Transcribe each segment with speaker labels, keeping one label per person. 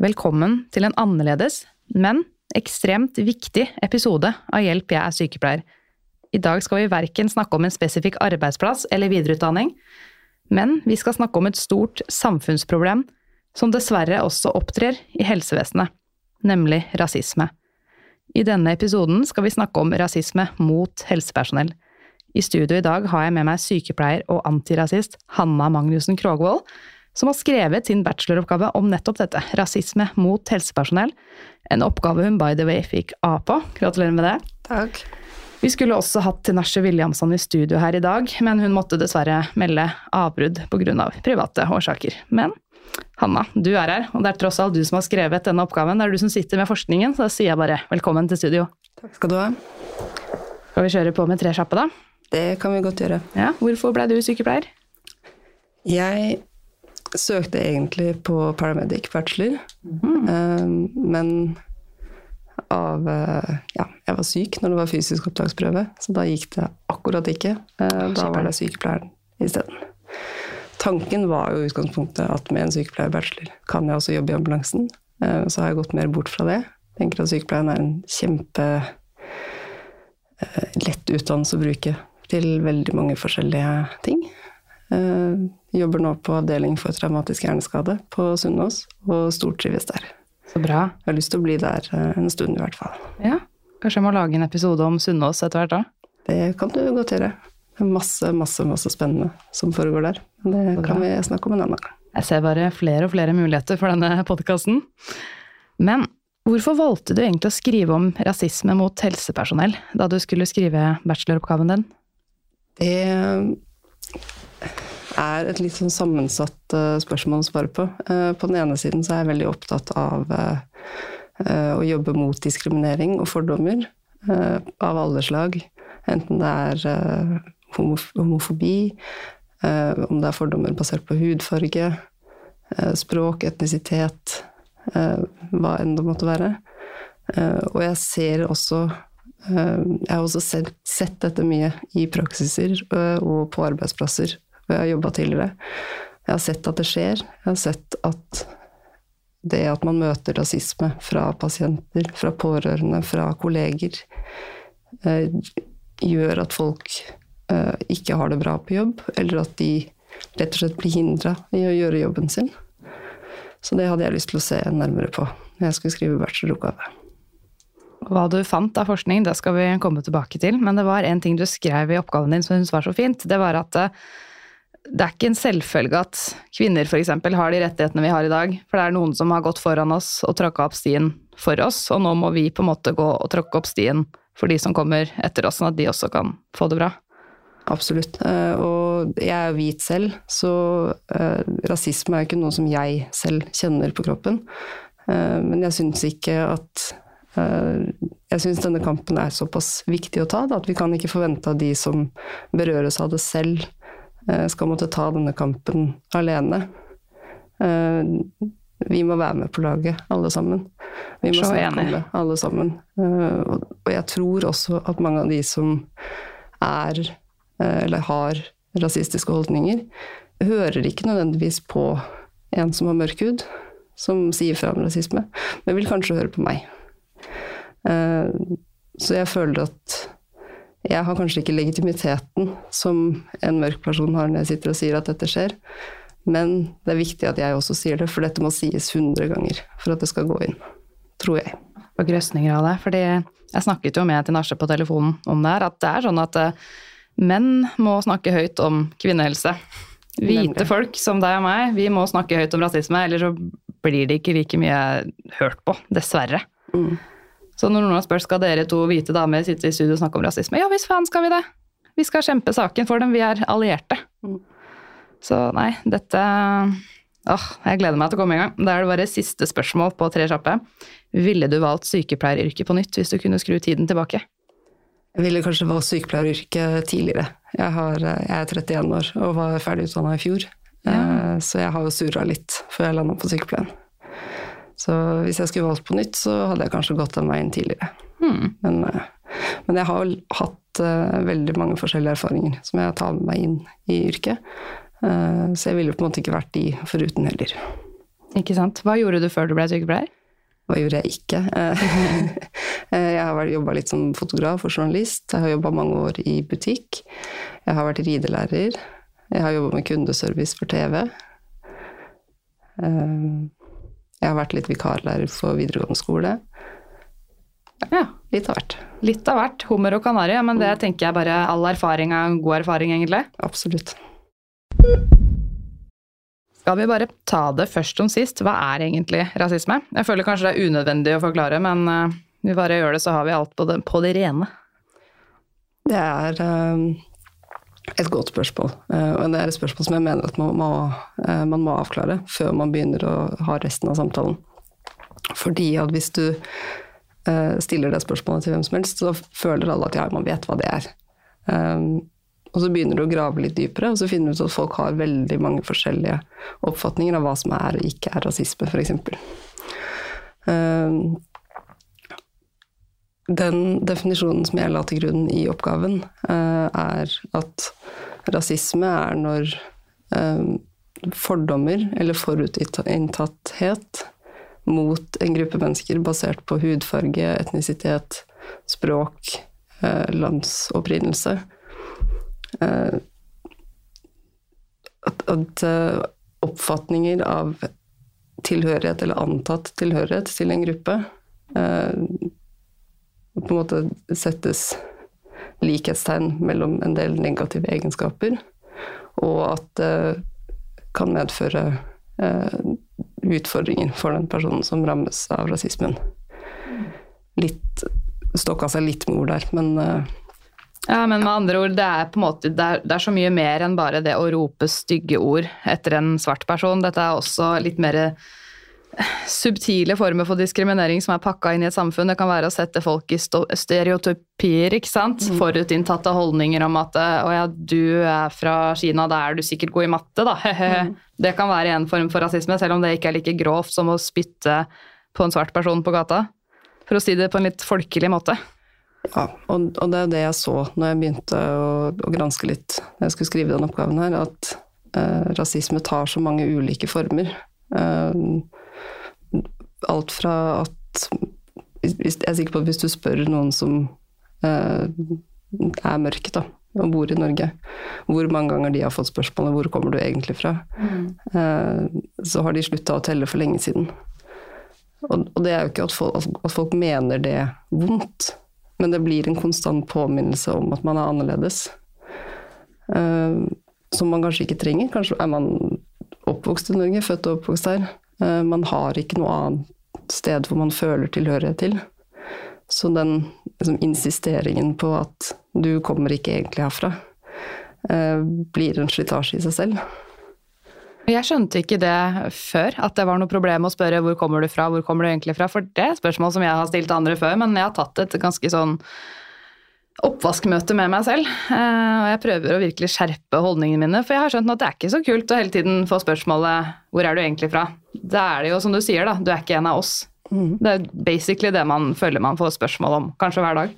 Speaker 1: Velkommen til en annerledes, men ekstremt viktig episode av Hjelp, jeg er sykepleier. I dag skal vi verken snakke om en spesifikk arbeidsplass eller videreutdanning, men vi skal snakke om et stort samfunnsproblem som dessverre også opptrer i helsevesenet, nemlig rasisme. I denne episoden skal vi snakke om rasisme mot helsepersonell. I studio i dag har jeg med meg sykepleier og antirasist Hanna Magnussen Krogvold, som har skrevet sin bacheloroppgave om nettopp dette, rasisme mot helsepersonell. En oppgave hun by the way fikk A på. Gratulerer med det.
Speaker 2: Takk.
Speaker 1: Vi skulle også hatt Tinashe Williamson i studio her i dag, men hun måtte dessverre melde avbrudd pga. Av private årsaker. Men Hanna, du er her, og det er tross alt du som har skrevet denne oppgaven. Det er du som sitter med forskningen, så da sier jeg bare velkommen til studio.
Speaker 3: Takk skal du ha.
Speaker 1: Skal vi kjøre på med tre kjappe, da?
Speaker 3: Det kan vi godt gjøre.
Speaker 1: Ja, Hvorfor ble du sykepleier?
Speaker 3: Jeg søkte egentlig på paramedic bachelor, mm. men av Ja, jeg var syk når det var fysisk opptaksprøve, så da gikk det akkurat ikke. Da var det sykepleieren isteden. Tanken var jo utgangspunktet at med en sykepleierbachelor kan jeg også jobbe i ambulansen. Så har jeg gått mer bort fra det. Tenker at sykepleien er en kjempe lett utdannelse å bruke til veldig mange forskjellige ting. Jeg jobber nå på avdeling for traumatisk hjerneskade på Sunnaas, og stortrives der.
Speaker 1: Så bra.
Speaker 3: Jeg har lyst til å bli der en stund, i hvert fall.
Speaker 1: Ja, Kanskje jeg må lage en episode om Sunnaas etter hvert, da?
Speaker 3: Det kan du godt gjøre. Det er masse, masse, masse spennende som foregår der. Men det kan vi snakke om en annen gang.
Speaker 1: Jeg ser bare flere og flere muligheter for denne podkasten. Men hvorfor valgte du egentlig å skrive om rasisme mot helsepersonell da du skulle skrive bacheloroppgaven din?
Speaker 3: Det er et litt sånn sammensatt spørsmål å svare på. På den ene siden så er jeg veldig opptatt av å jobbe mot diskriminering og fordommer av alle slag. Enten det er homofobi, om det er fordommer basert på hudfarge, språk, etnisitet, hva enn det måtte være. Og jeg ser også Jeg har også sett dette mye i praksiser og på arbeidsplasser hvor jeg har jobba tidligere. Jeg har sett at det skjer. Jeg har sett at det at man møter rasisme fra pasienter, fra pårørende, fra kolleger, gjør at folk ikke har det bra på jobb, eller at de rett og slett blir hindra i å gjøre jobben sin. Så det hadde jeg lyst til å se nærmere på når jeg skulle skrive bacheloroppgave.
Speaker 1: Hva du fant av forskning, det skal vi komme tilbake til, men det var en ting du skrev i oppgaven din som jeg syntes var så fint. Det var at det er ikke en selvfølge at kvinner f.eks. har de rettighetene vi har i dag. For det er noen som har gått foran oss og tråkka opp stien for oss, og nå må vi på en måte gå og tråkke opp stien for de som kommer etter oss, sånn at de også kan få det bra.
Speaker 3: Absolutt. Og jeg er hvit selv, så rasisme er jo ikke noe som jeg selv kjenner på kroppen. Men jeg syns ikke at Jeg syns denne kampen er såpass viktig å ta at vi kan ikke forvente at de som berøres av det selv, skal måtte ta denne kampen alene. Vi må være med på laget, alle sammen. Vi må snakke om det, alle sammen. Og jeg tror også at mange av de som er, eller har, rasistiske holdninger, hører ikke nødvendigvis på en som har mørk hud, som sier fra om rasisme, men vil kanskje høre på meg. Så jeg føler at jeg har kanskje ikke legitimiteten som en mørk person har når jeg sitter og sier at dette skjer, men det er viktig at jeg også sier det, for dette må sies hundre ganger for at det skal gå inn. Tror jeg.
Speaker 1: Og grøsninger av det. fordi jeg snakket jo med Tinashe på telefonen om det her, at det er sånn at menn må snakke høyt om kvinnehelse. Hvite folk som deg og meg, vi må snakke høyt om rasisme, eller så blir det ikke like mye hørt på. Dessverre.
Speaker 3: Mm.
Speaker 1: Så når noen har spurt skal dere to hvite damer sitte i studio og snakke om rasisme, ja visst faen skal vi det. Vi skal kjempe saken for dem, vi er allierte.
Speaker 3: Mm.
Speaker 1: Så nei, dette Åh, jeg gleder meg til å komme i gang. Da er det bare siste spørsmål på tre kjappe. Ville du valgt sykepleieryrket på nytt hvis du kunne skru tiden tilbake?
Speaker 3: Jeg ville kanskje valgt sykepleieryrket tidligere. Jeg, har, eh, jeg er 31 år og var ferdig utdanna i fjor. Ja. Så jeg har jo surra litt før jeg landa på sykepleien. Så hvis jeg skulle valgt på nytt, så hadde jeg kanskje gått den veien tidligere.
Speaker 1: Mm.
Speaker 3: Men, eh, men jeg har hatt eh, veldig mange forskjellige erfaringer som jeg tar med meg inn i yrket. Eh, Så jeg ville på en måte ikke vært de foruten heller.
Speaker 1: Ikke sant? Hva gjorde du før du ble sykepleier?
Speaker 3: Hva gjorde jeg ikke? Jeg har jobba litt som fotograf og journalist. Jeg har jobba mange år i butikk. Jeg har vært ridelærer. Jeg har jobba med kundeservice for TV. Jeg har vært litt vikarlærer for videregående skole.
Speaker 1: Ja,
Speaker 3: Litt av hvert.
Speaker 1: litt av hvert. Hummer og kanari, men det tenker jeg bare all erfaring er god erfaring, egentlig.
Speaker 3: Absolutt.
Speaker 1: Skal vi bare ta det først om sist? Hva er egentlig rasisme? Jeg føler kanskje det er unødvendig å forklare, men eh, vi bare gjør det, så har vi alt på det, på det rene.
Speaker 3: Det er eh, et godt spørsmål. Eh, og det er et spørsmål som jeg mener at man må, eh, man må avklare før man begynner å ha resten av samtalen. Fordi at hvis du eh, stiller det spørsmålet til hvem som helst, så føler alle at ja, man vet hva det er. Og så begynner du å grave litt dypere, og så finner du ut at folk har veldig mange forskjellige oppfatninger av hva som er og ikke er rasisme, f.eks. Den definisjonen som jeg la til grunn i oppgaven, eh, er at rasisme er når eh, fordommer eller forutinntatthet mot en gruppe mennesker basert på hudfarge, etnisitet, språk, eh, landsopprinnelse. At, at oppfatninger av tilhørighet eller antatt tilhørighet til en gruppe på en måte settes likhetstegn mellom en del negative egenskaper, og at det kan medføre eh, utfordringer for den personen som rammes av rasismen. Litt Stokka seg litt med ord der, men eh,
Speaker 1: Ja, men med andre ord, det er måte, det er, det er så mye mer enn bare det å rope stygge ord etter en svart person. Dette er også litt mer subtile former for diskriminering som er pakka inn i et samfunn. Det kan være å sette folk i stereotypier, ikke sant. Forutinntatte holdninger om at å ja, du er fra Kina, da er du sikkert god i matte, da. Det kan være en form for rasisme, selv om det ikke er like grovt som å spytte på en svart person på gata. For å si det på en litt folkelig måte.
Speaker 3: Ja, og, og det er det jeg så når jeg begynte å, å granske litt når jeg skulle skrive den oppgaven her, at eh, rasisme tar så mange ulike former. Eh, alt fra at Jeg er sikker på at hvis du spør noen som eh, er mørk, da, og bor i Norge, hvor mange ganger de har fått spørsmålet 'hvor kommer du egentlig fra', eh, så har de slutta å telle for lenge siden. Og, og det er jo ikke at folk, at folk mener det vondt, men det blir en konstant påminnelse om at man er annerledes. Eh, som man kanskje ikke trenger. Kanskje er man oppvokst i Norge, født og oppvokst her. Eh, man har ikke noe annet sted hvor man føler tilhørighet til. Så den liksom, insisteringen på at du kommer ikke egentlig herfra, eh, blir en slitasje i seg selv.
Speaker 1: Jeg skjønte ikke det før, at det var noe problem å spørre hvor kommer du fra, hvor kommer du egentlig fra, for det er et spørsmål som jeg har stilt andre før, men jeg har tatt et ganske sånn oppvaskmøte med meg selv, eh, og jeg prøver å virkelig skjerpe holdningene mine, for jeg har skjønt at det er ikke så kult å hele tiden få spørsmålet 'hvor er du egentlig fra?' Da er det jo som du sier, da, du er ikke en av oss. Det er basically det man føler man får spørsmål om, kanskje hver dag.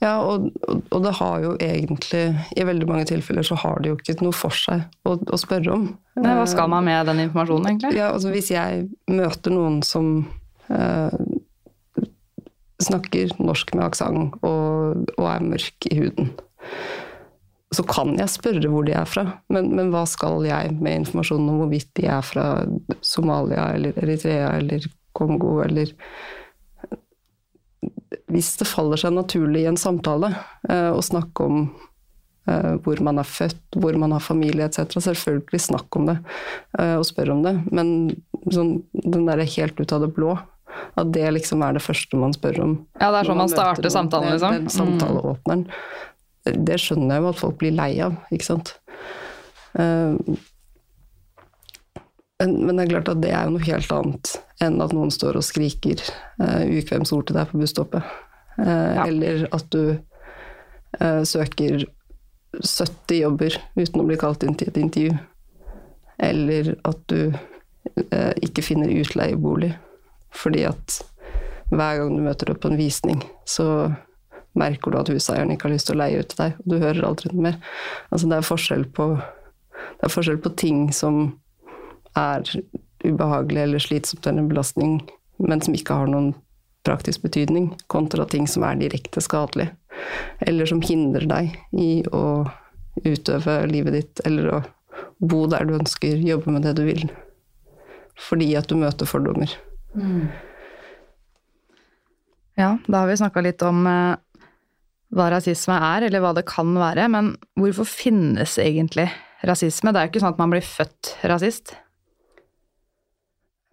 Speaker 3: Ja, og, og, og det har jo egentlig I veldig mange tilfeller så har det jo ikke noe for seg å, å spørre om.
Speaker 1: Nei, hva skal man med den informasjonen, egentlig?
Speaker 3: Ja, altså Hvis jeg møter noen som eh, snakker norsk med aksent og, og er mørk i huden, så kan jeg spørre hvor de er fra. Men, men hva skal jeg med informasjonen om hvorvidt de er fra Somalia eller Eritrea eller Kongo eller Hvis det faller seg naturlig i en samtale eh, å snakke om eh, hvor man er født, hvor man har familie etc., selvfølgelig snakk om det eh, og spør om det. Men sånn, den derre helt ut av det blå, at det liksom er det første man spør om.
Speaker 1: Ja, det er sånn
Speaker 3: man,
Speaker 1: man starter samtalen, liksom.
Speaker 3: Den, er samtaleåpneren. Det skjønner jeg jo at folk blir lei av, ikke sant. Eh, Men, men det er klart at det er jo noe helt annet enn at noen står og skriker uh, ukvemsord til deg på busstoppet. Uh,
Speaker 1: Ja.
Speaker 3: Eller at du uh, søker 70 jobber uten å bli kalt inn til et intervju. Eller at du ikke finner utleiebolig fordi at hver gang du møter opp på en visning, så merker du at huseieren ikke har lyst til å leie ut til deg, og du hører aldri noe mer. Altså det er forskjell på, det er forskjell på ting som er ubehagelig eller slitsomt eller en belastning, men som ikke har noen praktisk betydning, kontra ting som er direkte skadelig, eller som hindrer deg i å utøve livet ditt, eller å bo der du ønsker, jobbe med det du vil, fordi at du møter fordommer.
Speaker 1: Ja, da har vi snakka litt om eh, hva rasisme er, eller hva det kan være, men hvorfor finnes egentlig rasisme? Det er jo ikke sånn at man blir født rasist.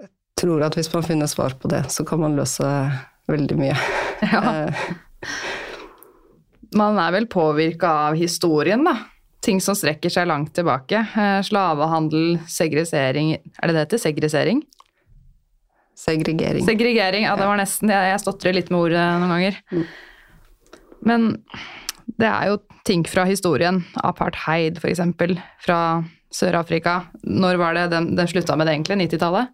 Speaker 3: Jeg tror at hvis man finner svar på det, så kan man løse veldig mye.
Speaker 1: Ja. Man er vel påvirka av historien, da. Ting som strekker seg langt tilbake. Eh, Slavehandel, segresering Er det det heter? Segresering?
Speaker 3: Segregering.
Speaker 1: Segregering, ja, det var nesten Jeg, jeg stotrer litt med ordet noen ganger. Men det er jo ting fra historien. Apartheid, eksempel, fra Sør-Afrika. Når var det den, den slutta med det, egentlig? 90-tallet?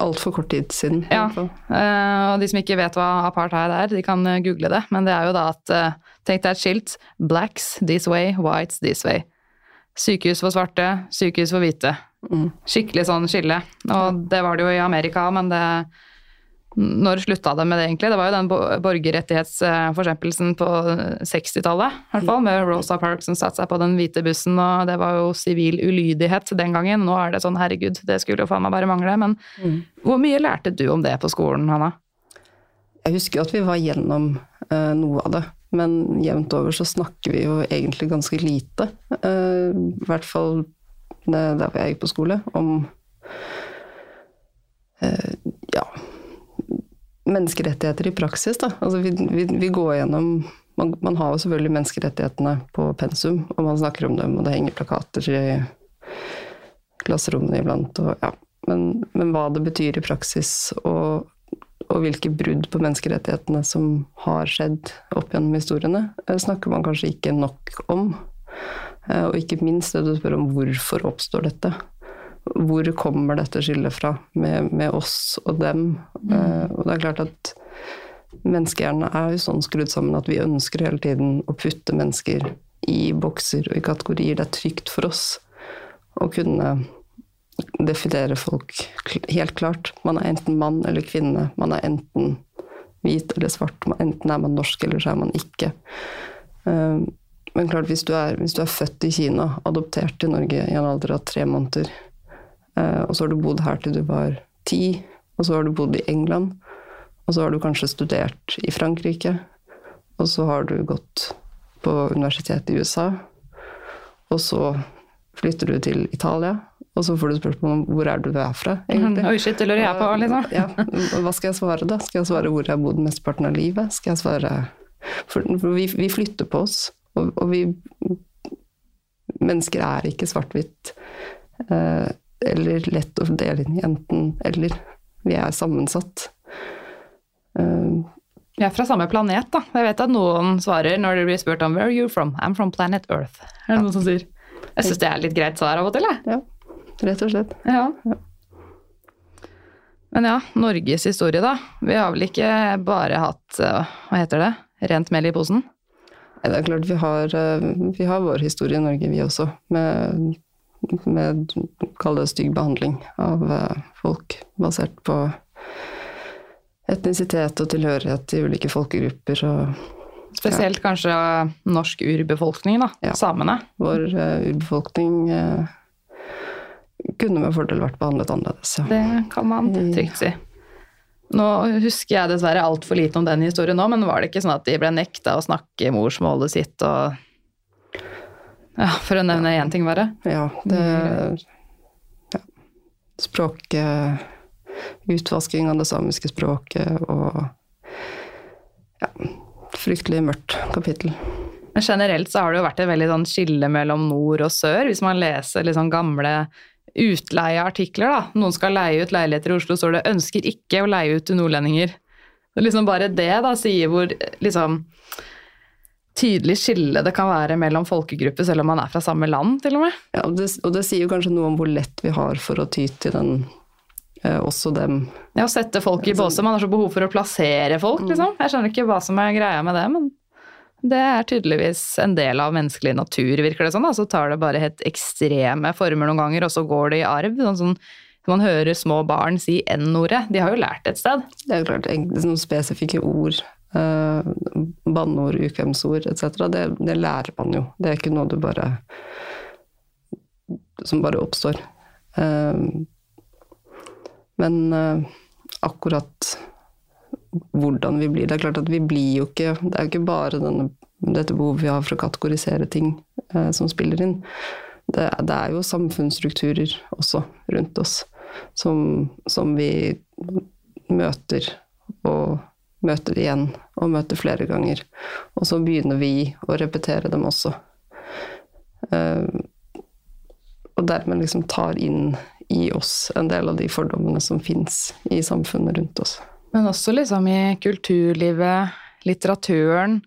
Speaker 3: Altfor kort tid siden.
Speaker 1: Ja. Eh, og de som ikke vet hva apartheid er, de kan eh, google det. Men det er jo da at eh, Tenk deg et skilt. Blacks this way, whites this way. Sykehus for svarte, sykehus for hvite.
Speaker 3: Mm.
Speaker 1: Skikkelig sånn skille. Og det var det jo i Amerika, men det Når slutta det med det, egentlig? Det var jo den bo- borgerrettighetsforkjempelsen på 60-tallet, i hvert fall, med Rosa Parks som satte seg på den hvite bussen, og det var jo sivil ulydighet den gangen. Nå er det sånn, herregud, det skulle jo faen meg bare mangle. Men hvor mye lærte du om det på skolen, Hanna?
Speaker 3: Jeg husker jo at vi var gjennom uh, noe av det, men jevnt over så snakker vi jo egentlig ganske lite. Uh, I hvert fall der jeg gikk på skole, om eh, ja menneskerettigheter i praksis, da. Altså vi, vi, vi går gjennom man, man har jo selvfølgelig menneskerettighetene på pensum, og man snakker om dem, og det henger plakater i klasserommene iblant, og ja. Men, men hva det betyr i praksis, og og hvilke brudd på menneskerettighetene som har skjedd opp gjennom historiene, eh, snakker man kanskje ikke nok om. Eh, Og ikke minst det du spør om hvorfor oppstår dette. Hvor kommer dette skillet fra med, med oss og dem? Eh, Og det er klart at menneskehjernen er jo sånn skrudd sammen at vi ønsker hele tiden å putte mennesker i bokser og i kategorier. Det er trygt for oss å kunne definere folk helt klart. Man er enten mann eller kvinne. Man er enten hvit eller svart. Enten er man norsk, eller så er man ikke. Eh, Men klart, hvis du, er, hvis du er født i Kina, adoptert til Norge i en alder av tre måneder, eh, og så har du bodd her til du var ti, og så har du bodd i England, og så har du kanskje studert i Frankrike, og så har du gått på universitet i USA, og så flytter du til Italia, og så får du spørsmål om hvor er du er fra, egentlig.
Speaker 1: Oi, shit, det lurer jeg på, liksom.
Speaker 3: Ja, hva skal jeg svare da? Skal jeg svare hvor jeg har bodd mesteparten av livet? Skal jeg svare for vi, vi flytter på oss, og, og vi Mennesker er ikke svart-hvitt eh, eller lett å dele inn i enten-eller. Vi er sammensatt. Eh,
Speaker 1: Vi er fra samme planet, da. Jeg vet at noen svarer når de blir spurt om 'Where are you from?' 'I'm from planet Earth'. Er det noen som sier? Jeg syns det er litt greit svar av og til, jeg.
Speaker 3: ja, rett og slett.
Speaker 1: Ja. Men ja, Norges historie, da. Vi har vel ikke bare hatt eh, Hva heter det? Rent mel i posen?
Speaker 3: Det er klart vi har, eh, vi har vår historie i Norge, vi også. Med, med kall det stygg behandling av eh, folk basert på etnisitet og tilhørighet til ulike folkegrupper. Og
Speaker 1: Spesielt kanskje norsk urbefolkning, da.
Speaker 3: Ja.
Speaker 1: Samene.
Speaker 3: vår uh, urbefolkning uh, kunne med fordel vært behandlet annerledes. Ja.
Speaker 1: Det kan man trygt si. Nå husker jeg dessverre altfor lite om den historien nå, men var det ikke sånn at de ble nekta å snakke morsmålet sitt og Ja, for å nevne én ting, bare.
Speaker 3: Ja, det ja. Språk eh, Utvasking av det samiske språket og ja, fryktelig mørkt kapittel.
Speaker 1: Men generelt så har det jo vært et veldig sånn skille mellom nord og sør. Hvis man leser sånn gamle utleieartikler, da. Noen skal leie ut leiligheter i Oslo, står det 'ønsker ikke å leie ut til nordlendinger'. Det er liksom bare det da sier hvor liksom tydelig skille det kan være mellom folkegrupper, selv om man er fra samme land, til og med.
Speaker 3: Ja, og det, og det sier jo kanskje noe om hvor lett vi har for å ty til den eh, også dem.
Speaker 1: Ja, å sette folk i båser. Man har så behov for å plassere folk, liksom. Jeg skjønner ikke hva som er greia med det, men det er tydeligvis en del av menneskelig natur, virker det sånn. da. Så tar det bare helt ekstreme former noen ganger, og så går det i arv. Sånn, sånn, man hører små barn si N-ordet. De har jo lært et sted.
Speaker 3: Det er klart, noen spesifikke ord, eh, banneord, ukvemsord etc., det, det lærer man jo. Det er ikke noe du bare som bare oppstår. Eh, men eh, akkurat hvordan vi blir Det er klart at vi blir jo ikke Det er jo ikke bare denne, dette behovet vi har for å kategorisere ting eh, som spiller inn. Det, det er jo samfunnsstrukturer også rundt oss som, som vi møter og møter igjen og møter flere ganger. Og så begynner vi å repetere dem også. Eh, og dermed liksom tar inn i oss en del av de fordommene som fins i samfunnet rundt oss.
Speaker 1: Men også liksom i kulturlivet, litteraturen.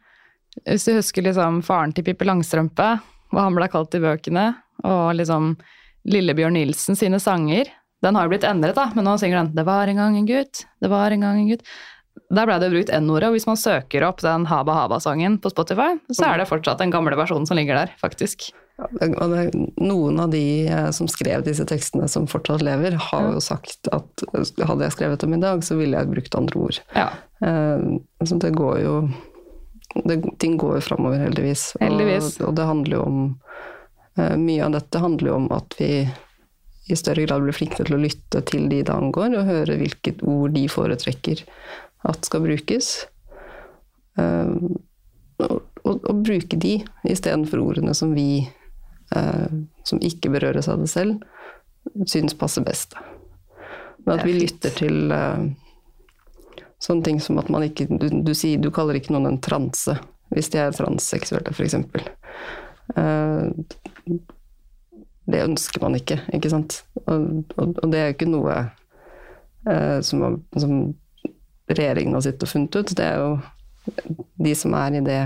Speaker 1: Hvis du husker liksom faren til Pippi Langstrømpe, hva han ble kalt i bøkene, og liksom Lillebjørn Nilsen sine sanger. Den har jo blitt endret, da, men nå synger den 'Det var en gang en gutt', 'Det var en gang en gutt'. Der ble det brukt N-ordet, og hvis man søker opp den Haba Haba-sangen på Spotify, så er det fortsatt den gamle versjonen som ligger der, faktisk.
Speaker 3: Noen av de eh, som skrev disse tekstene som fortsatt lever, har jo sagt at eh, hadde jeg skrevet dem i dag, så ville jeg brukt andre ord.
Speaker 1: Ja.
Speaker 3: Eh, så det går jo det, Ting går jo framover, heldigvis.
Speaker 1: Heldigvis.
Speaker 3: Og, og det handler jo om Mye av dette handler jo om at vi i større grad blir flinkere til å lytte til de det angår, og høre hvilket ord de foretrekker at skal brukes. Og, og, og bruke de istedenfor ordene som vi, som ikke berøres av det selv, syns passer best. Men at vi lytter til eh, sånne ting som at man ikke du, du, sier, du kaller ikke noen en transe hvis de er transseksuelle, f.eks. Uh, det ønsker man ikke, ikke sant. Og, og, og det er jo ikke noe eh, som, som regjeringen har sittet og funnet ut. Det er jo de som er i, det,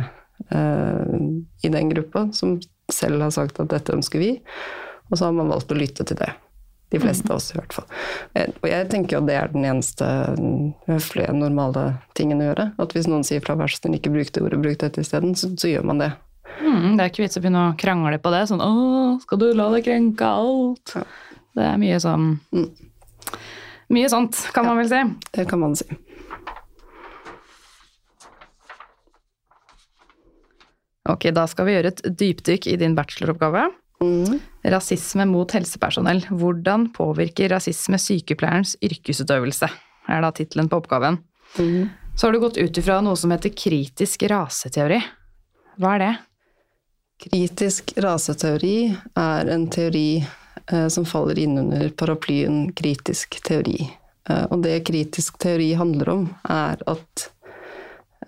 Speaker 3: eh, i den gruppa, som selv har sagt at dette ønsker vi. Og så har man valgt å lytte til det. De fleste av oss, i hvert fall. Eh, Og jeg tenker at det er den eneste høflige, normale tingen å gjøre. At hvis noen sier fra vær så snill, ikke bruk det ordet, bruk dette isteden, så, så gjør man det.
Speaker 1: Mm, det er ikke vits å begynne å krangle på det. Sånn 'Å, skal du la deg krenke alt?'
Speaker 3: Ja.
Speaker 1: Det er mye sånn
Speaker 3: Mm.
Speaker 1: Mye sånt, kan man vel si.
Speaker 3: Det kan man si.
Speaker 1: Ok, da skal vi gjøre et dypdykk i din bacheloroppgave.
Speaker 3: Mm.
Speaker 1: Rasisme mot helsepersonell. Hvordan påvirker rasisme sykepleierens yrkesutøvelse? er da tittelen på oppgaven.
Speaker 3: Mm.
Speaker 1: Så har du gått ut ifra noe som heter kritisk raseteori. Hva er det?
Speaker 3: Kritisk raseteori er en teori eh, som faller innunder paraplyen kritisk teori. Eh, og det kritisk teori handler om, er at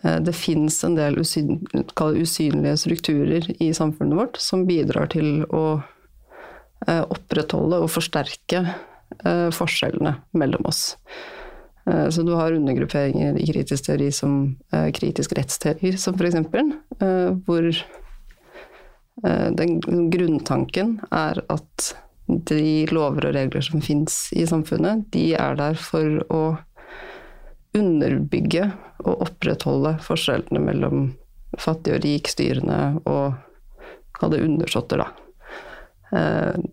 Speaker 3: det fins en del usyn, usynlige strukturer i samfunnet vårt som bidrar til å eh, opprettholde og forsterke eh, forskjellene mellom oss. Eh, Så du har undergrupperinger i kritisk teori som eh, kritisk rettsteori, som eh, hvor eh, den grunntanken er at de lover og regler som fins i samfunnet, de er der for å underbygge og opprettholde forskjellene mellom fattig og rik, styrende og hadde undersåtter, da. Eh,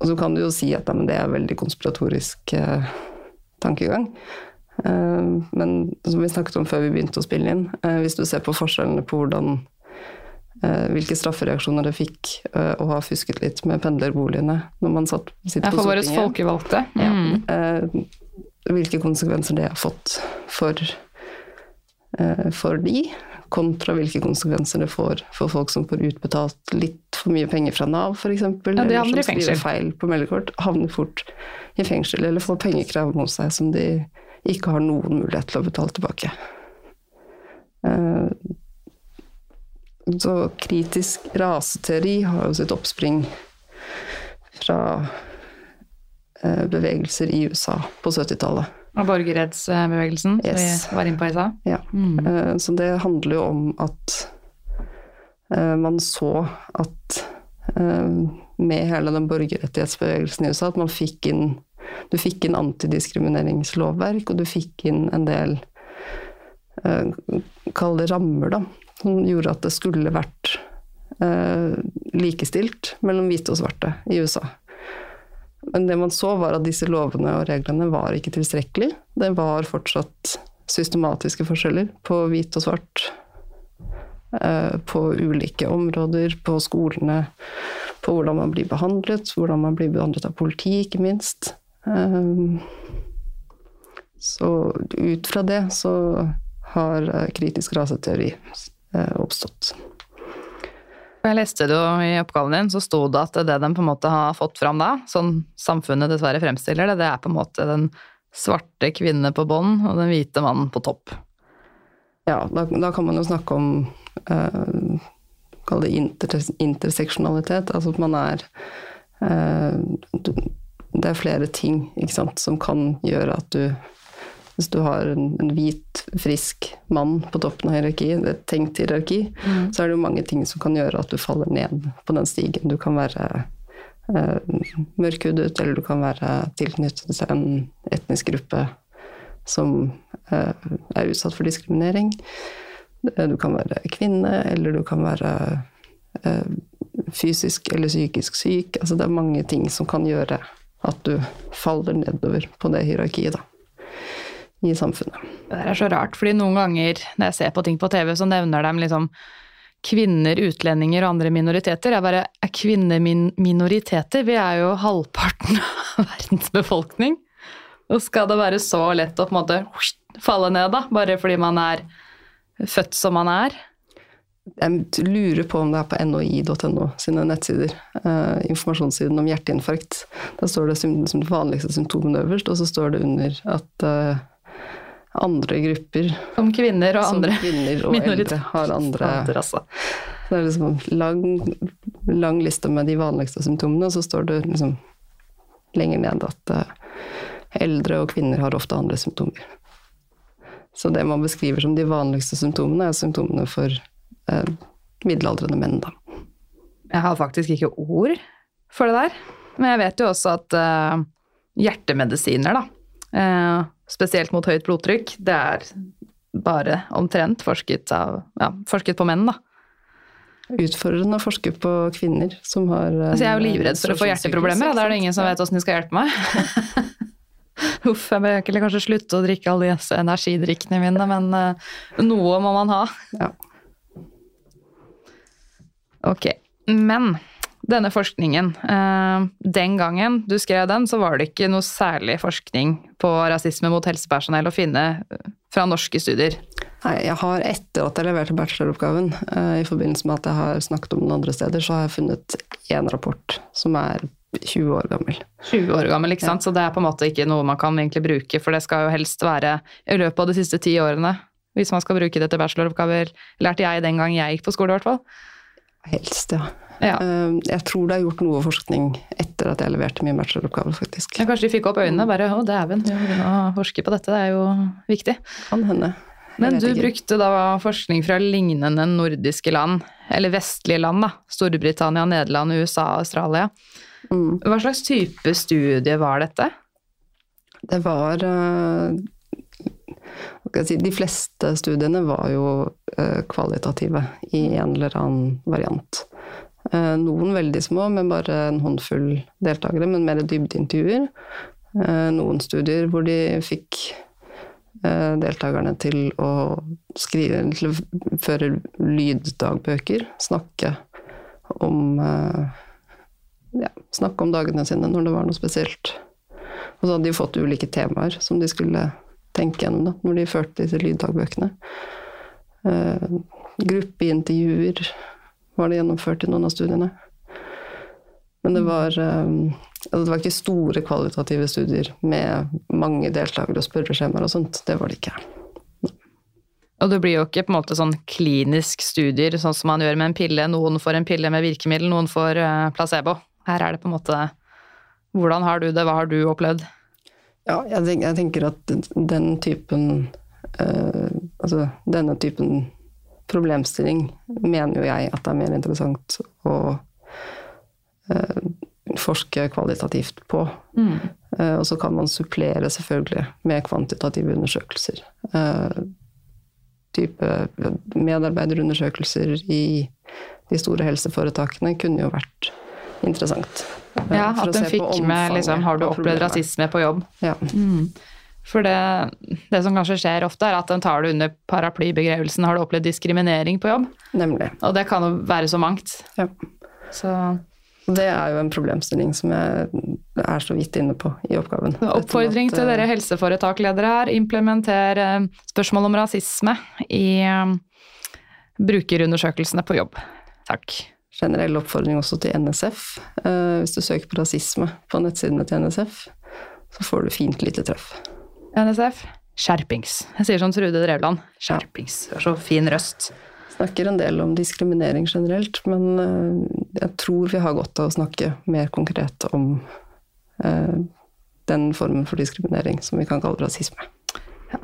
Speaker 3: og så kan du jo si at ja, men det er veldig konspiratorisk eh, tankegang. Eh, men som vi snakket om før vi begynte å spille inn, eh, hvis du ser på forskjellene på hvordan eh, hvilke straffereaksjoner det fikk eh, å ha fusket litt med pendlerboligene når man satt, sitter
Speaker 1: Det er
Speaker 3: på
Speaker 1: for våre folkevalgte.
Speaker 3: Ja.
Speaker 1: Mm.
Speaker 3: Eh, hvilke konsekvenser det har fått for, eh, for de, kontra hvilke konsekvenser det får for folk som får utbetalt litt for mye penger fra Nav, f.eks.
Speaker 1: Ja,
Speaker 3: eller som skriver feil på meldekort, havner fort i fengsel, eller får pengekrav mot seg som de ikke har noen mulighet til å betale tilbake. Eh, Så kritisk raseteori har jo sitt oppspring fra bevegelser i USA på 70-tallet.
Speaker 1: Og borgerrettsbevegelsen,
Speaker 3: Yes.
Speaker 1: som vi var inne på i stad.
Speaker 3: Ja.
Speaker 1: Mm.
Speaker 3: Eh, Så det handler jo om at eh, man så at eh, med hele den borgerrettighetsbevegelsen i USA, at man fikk inn Du fikk inn antidiskrimineringslovverk, og du fikk inn en del eh, Kall det rammer, da. Som gjorde at det skulle vært eh, likestilt mellom hvite og svarte i USA. Men det man så, var at disse lovene og reglene var ikke tilstrekkelig. Det var fortsatt systematiske forskjeller på hvit og svart. eh, På ulike områder, på skolene, på hvordan man blir behandlet, hvordan man blir behandlet av politi, ikke minst. Eh, Så ut fra det så har eh, kritisk raseteori oppstått.
Speaker 1: Jeg leste det jo i oppgaven din, så sto det at det de på en måte har fått fram da, sånn samfunnet dessverre fremstiller det, det er på en måte den svarte kvinne på bånn og den hvite mannen på topp.
Speaker 3: Ja, da, da kan man jo snakke om eh, Kall det inter, interseksjonalitet. Altså at man er eh, Det er flere ting sant, som kan gjøre at du Hvis du har en, en hvit, frisk mann på toppen av hierarki, et tenkt hierarki, så er det jo mange ting som kan gjøre at du faller ned på den stigen. Du kan være eh, mørkhudet, eller du kan være tilknyttet til en etnisk gruppe som eh, er utsatt for diskriminering. Eh, Du kan være kvinne, eller du kan være eh, fysisk eller psykisk syk. Altså det er mange ting som kan gjøre at du faller nedover på det hierarkiet da, i samfunnet.
Speaker 1: Det er så rart, fordi noen ganger når jeg ser på ting på TV, så nevner de liksom kvinner, utlendinger og andre minoriteter. Jeg bare Er kvinner min minoriteter? Vi er jo halvparten av verdens befolkning. Og skal det være så lett å på en måte falle ned, da? Bare fordi man er født som man er?
Speaker 3: Jeg lurer på om det er på noi.no sine nettsider. Eh, informasjonssiden om hjerteinfarkt. Da står det som, som det vanligste symptomene øverst, og så står det under at eh, andre grupper,
Speaker 1: Som kvinner og
Speaker 3: som
Speaker 1: andre
Speaker 3: kvinner og
Speaker 1: minoriteter.
Speaker 3: eldre, har andre
Speaker 1: andre altså.
Speaker 3: Det er liksom en lang, lang liste med de vanligste symptomene, og så står det liksom lenger ned at eh, eldre og kvinner har ofte andre symptomer. Så det man beskriver som de vanligste symptomene, er symptomene for eh, middelaldrende menn, da.
Speaker 1: Jeg har faktisk ikke ord for det der. Men jeg vet jo også at eh, hjertemedisiner, da, eh, spesielt mot høyt blodtrykk, det er bare omtrent forsket, av, ja, forsket på menn, da.
Speaker 3: Utfordrende å forske på kvinner som har eh,
Speaker 1: Altså, jeg er jo livredd for å få hjerteproblemer, da er det ingen som vet åssen de skal hjelpe meg. Uff, jeg bør egentlig kanskje slutte å drikke alle disse energidrikkene mine, men uh, noe må man ha.
Speaker 3: Ja.
Speaker 1: Ok, men denne forskningen, eh, den gangen du skrev den, så var det ikke noe særlig forskning på rasisme mot helsepersonell å finne eh, fra norske studier.
Speaker 3: Nei, jeg har etter at jeg leverte bacheloroppgaven, eh, i forbindelse med at jeg har snakket om den andre steder, så har jeg funnet én rapport som er 20 år gammel.
Speaker 1: 20 år gammel, ikke sant? Så det er på en måte ikke noe man kan egentlig bruke, for det skal jo helst være i løpet av de siste ti årene. Hvis man skal bruke det til bacheloroppgaver, lærte jeg den gang jeg gikk på skole, i hvert fall.
Speaker 3: Helst, ja.
Speaker 1: Ja.
Speaker 3: Eh, Jeg tror det er gjort noe forskning etter at jeg leverte min bacheloroppgave, faktisk.
Speaker 1: Ja, Kanskje de fikk opp øynene, bare 'å, dæven, vi må begynne å forske på dette', det er jo viktig.
Speaker 3: Kan hende.
Speaker 1: Men du
Speaker 3: ikke.
Speaker 1: brukte da forskning fra lignende nordiske land, eller vestlige land, da. Storbritannia, Nederland, USA, Australia.
Speaker 3: Mm.
Speaker 1: Hva slags type studie var dette?
Speaker 3: Det var eh, si, De fleste studiene var jo eh, kvalitative i en eller annen variant. Eh, Noen veldig små, med bare en håndfull deltakere, men mer dybdeintervjuer. Eh, Noen studier hvor de fikk eh, deltakerne til å skrive, til å føre lyddagbøker, snakke om ja, snakke om dagene sine når det var noe spesielt. Og så hadde de fått ulike temaer som de skulle tenke gjennom da, når de førte disse lyddagbøkene. Gruppeintervjuer var det gjennomført i noen av studiene. Men det var, eh, altså det var ikke store kvalitative studier med mange deltakere og spørreskjemaer og sånt. Det var det ikke.
Speaker 1: Og det blir jo ikke på en måte sånn klinisk studier, sånn som man gjør med en pille. Noen får en pille med virkemiddel, noen får eh, placebo. Her er det på en måte Hvordan har du det? Hva har du opplevd?
Speaker 3: Ja, jeg, tenker at den typen øh, Altså denne typen problemstilling mener jo jeg at det er mer interessant å uh, forske kvalitativt på. Eh, og så kan man supplere selvfølgelig med kvantitative undersøkelser. Uh, type medarbeiderundersøkelser i de store helseforetakene kunne jo vært interessant.
Speaker 1: Ja, At hun fikk med liksom, Har du opplevd rasisme på jobb?
Speaker 3: Ja.
Speaker 1: For det, det som kanskje skjer ofte, er at den tar det under paraplybegrevelsen 'har du opplevd diskriminering på jobb'?
Speaker 3: Nemlig.
Speaker 1: Og det kan jo være så mangt.
Speaker 3: Ja.
Speaker 1: Så
Speaker 3: Det er jo en problemstilling som jeg er så vidt inne på i oppgaven.
Speaker 1: Oppfordring
Speaker 3: at,
Speaker 1: til
Speaker 3: eh,
Speaker 1: dere helseforetakledere her, implementer eh, spørsmål om rasisme i eh, brukerundersøkelsene på jobb. Takk.
Speaker 3: generell oppfordring også til NSF. Eh, hvis du søker på rasisme på nettsidene til NSF, så får du fint lite treff.
Speaker 1: NSF, skjerpings. Jeg sier som Trude Drevland. Skjerpings. Du har så fin røst.
Speaker 3: Snakker en del om diskriminering generelt, men eh, jeg tror vi har godt av å snakke mer konkret om eh, den formen for diskriminering som vi kan kalle rasisme.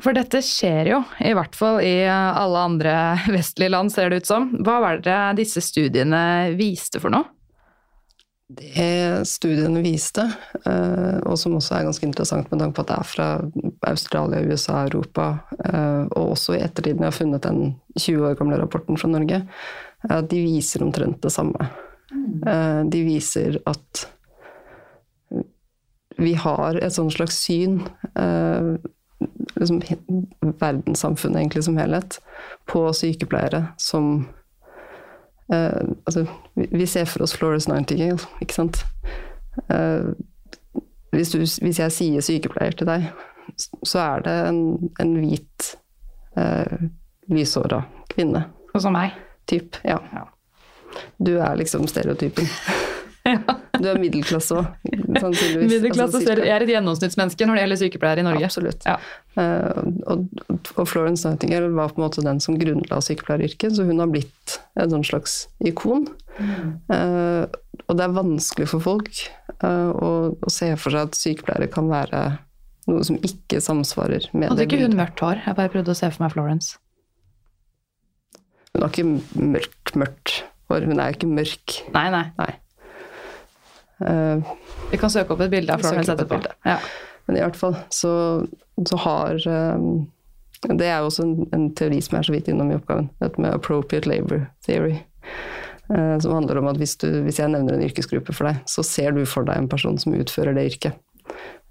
Speaker 1: For dette skjer jo, i hvert fall i alle andre vestlige land, ser det ut som. Hva var det disse studiene viste for noe?
Speaker 3: Det studiene viste, eh, og som også er ganske interessant med tanke på at det er fra Australia, USA, Europa, eh, og også i ettertiden jeg har funnet den 20 år gamle rapporten fra Norge, er at de viser omtrent det samme. Eh, De viser at vi har et sånt slags syn, liksom verdenssamfunnet egentlig som helhet, på sykepleiere som Eh, altså, vi, vi ser for oss Florence Nightingale, ikke sant. Uh, hvis, du, hvis jeg sier sykepleier til deg, så er det en, en hvit, uh, lyshåra kvinne.
Speaker 1: Og som meg.
Speaker 3: Typ, ja. Du er liksom stereotypen. Du er middelklasse òg, sannsynligvis.
Speaker 1: Middelklasse
Speaker 3: Altså.
Speaker 1: Jeg er et gjennomsnittsmenneske når det gjelder sykepleiere i Norge.
Speaker 3: Absolutt.
Speaker 1: Ja.
Speaker 3: Eh, og, og Florence Nightingale var på en måte den som grunnla sykepleieryrket, så hun har blitt et sånn slags ikon. Eh, og det er vanskelig for folk eh, å, å se for seg at sykepleiere kan være noe som ikke samsvarer med
Speaker 1: Hadde
Speaker 3: det
Speaker 1: ikke hun mørkt hår? Jeg bare prøvde å se for meg Florence.
Speaker 3: Hun har ikke mørkt, mørkt hår. Hun er ikke mørk.
Speaker 1: Nei, nei.
Speaker 3: Nei. Eh,
Speaker 1: Vi kan søke opp et bilde av Florence etterpå. Ja.
Speaker 3: Men i hvert fall så, så har eh, Det er jo også en, en teori som er så vidt innom i oppgaven. Dette med appropriate labor theory. eh, som handler om at hvis, du, hvis jeg nevner en yrkesgruppe for deg, så ser du for deg en person som utfører det yrket.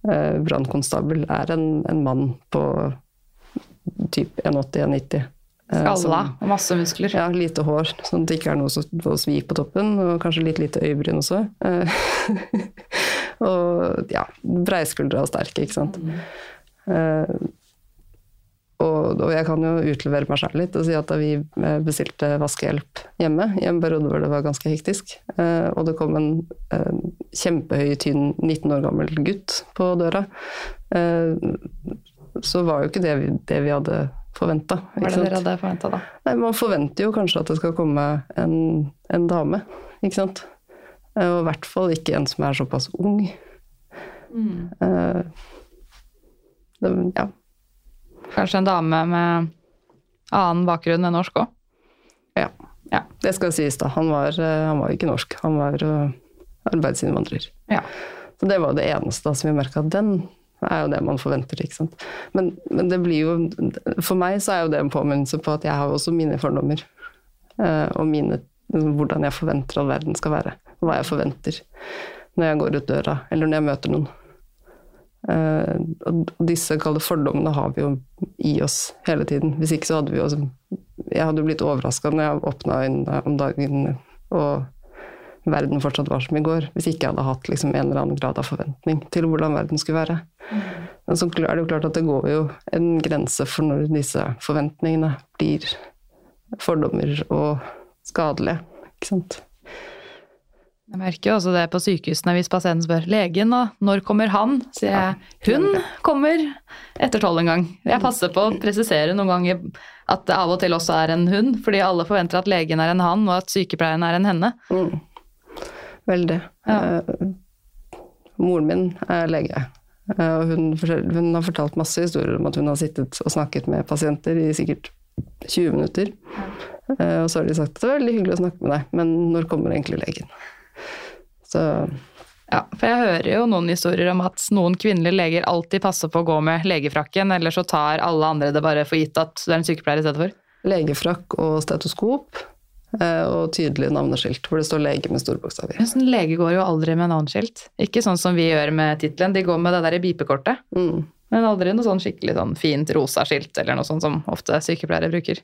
Speaker 3: Brannkonstabel er en, en mann på typ 1,80-1,90. Eh,
Speaker 1: Skalla og masse muskler.
Speaker 3: ja, lite hår, sånn at det ikke er noe så- noe svik på toppen, og kanskje litt lite øyebryn også. Eh, og ja, breiskuldra og sterke, ikke sant. Eh, og, og jeg kan jo utlevere meg selv litt og si at da vi bestilte vaskehjelp hjemme, i en periode hvor det var ganske hektisk, uh, og det kom en uh, kjempehøy, tynn 19 år gammel gutt på døra, så var jo ikke det vi, det vi hadde forventa.
Speaker 1: Hva er det dere hadde forventa da?
Speaker 3: Nei, man forventer jo kanskje at det skal komme en, en dame, ikke sant. Eh, Og i hvert fall ikke en som er såpass ung. Eh, det, ja.
Speaker 1: Kanskje en dame med annen bakgrunn enn norsk òg?
Speaker 3: ja.
Speaker 1: Ja.
Speaker 3: Det skal sies, da. Han var, eh, han var ikke norsk, han var arbeidsinnvandrer.
Speaker 1: Ja.
Speaker 3: Så det var det eneste da, som vi merka at den er jo det man forventer, ikke sant. Men, men det blir jo For meg så er jo det en påminnelse på at jeg har også mine fordommer. eh, og mine hvordan jeg forventer at verden skal være. Hva jeg forventer når jeg går ut døra, eller når jeg møter noen. Eh, og disse kalde fordommene har vi jo i oss hele tiden. Hvis ikke så hadde vi jo Jeg hadde jo blitt overraska når jeg åpna øynene om dagen og verden fortsatt var som i går, hvis ikke jeg hadde hatt liksom en eller annen grad av forventning til hvordan verden skulle være. Men så er det jo klart at det går jo en grense for når disse forventningene blir fordommer og skadelige. Ikke sant?
Speaker 1: Jeg merker jo også det på sykehusene hvis pasienten spør legen og når kommer han, sier jeg hun kommer etter tolv en gang. Jeg passer på å presisere noen ganger at det av og til også er en hun, fordi alle forventer at legen er en han og at sykepleieren er en henne.
Speaker 3: Mm. Veldig.
Speaker 1: Ja.
Speaker 3: Uh, Moren min er lege. Uh, hun, hun har fortalt masse historier om at hun har sittet og snakket med pasienter i sikkert 20 minutter. Uh, Og så har de sagt at det er veldig hyggelig å snakke med deg, men når kommer egentlig legen? Så
Speaker 1: Ja, for jeg hører jo noen historier om at noen kvinnelige leger alltid passer på å gå med legefrakken, eller så tar alle andre det bare for gitt at du er en sykepleier i stedet for.
Speaker 3: legefrakk og stetoskop og tydelig navneskilt hvor det står lege med store bokstaver.
Speaker 1: Men sånn lege går jo aldri med navneskilt. Ikke sånn som vi gjør med tittelen, de går med det der bipekortet.
Speaker 3: Mm.
Speaker 1: Men aldri noe sånn skikkelig sånn fint rosa skilt eller noe sånt som ofte sykepleiere bruker.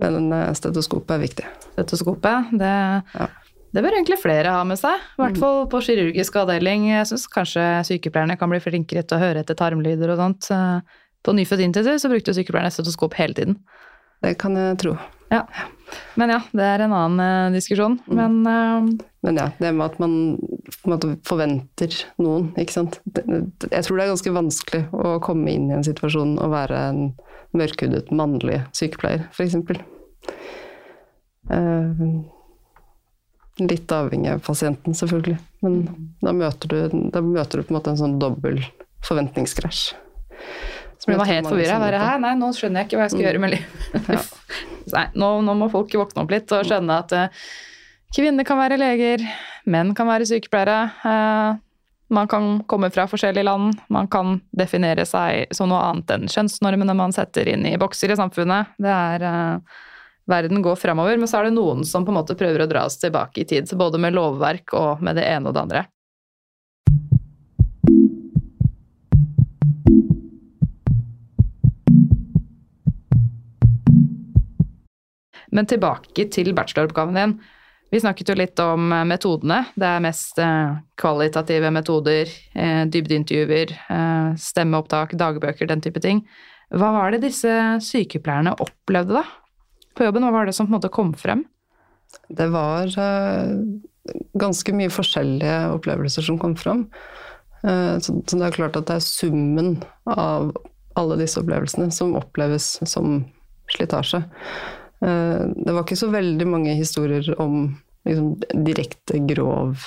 Speaker 3: Men stetoskopet er viktig.
Speaker 1: Stetoskopet, det,
Speaker 3: Ja.
Speaker 1: det bør egentlig flere ha med seg. I hvert fall på kirurgisk avdeling. Jeg syns kanskje sykepleierne kan bli flinkere til å høre etter tarmlyder og sånt. Eh, På nyfødt intensiv så brukte sykepleierne stetoskop hele tiden.
Speaker 3: Det kan jeg tro.
Speaker 1: Ja. Men ja, det er en annen eh, diskusjon. Men eh,
Speaker 3: Men ja, det med at man måte forventer noen, ikke sant. Jeg tror det er ganske vanskelig å komme inn i en situasjon og være en mørkhudet mannlig sykepleier, f.eks. Uh, litt avhengig av pasienten, selvfølgelig. Men da møter du, da møter du på en måte en sånn dobbel forventningskrasj.
Speaker 1: Så ble man helt forvirra. hæ, nei, nå skjønner jeg ikke hva jeg skal gjøre med livet. nei, nå, nå må folk våkne opp litt og skjønne at uh, kvinner kan være leger, menn kan være sykepleiere. Uh, man kan komme fra forskjellige land, man kan definere seg som noe annet enn kjønnsnormene man setter inn i bokser i samfunnet. Det er eh, Verden går fremover, men så er det noen som på en måte prøver å dra oss tilbake i tid, både med lovverk og med det ene og det andre. Men tilbake til bacheloroppgaven din. Vi snakket jo litt om eh, metodene. Det er mest eh, kvalitative metoder, eh, dybdeintervjuer, stemmeopptak, dagbøker, den type ting. Hva var det disse sykepleierne opplevde da? På jobben, hva var det som på en måte kom frem?
Speaker 3: Det var ganske mye forskjellige opplevelser som kom fram. Så det er klart at det er summen av alle disse opplevelsene som oppleves som slitasje. Eh, det var ikke så veldig mange historier om liksom, direkte grov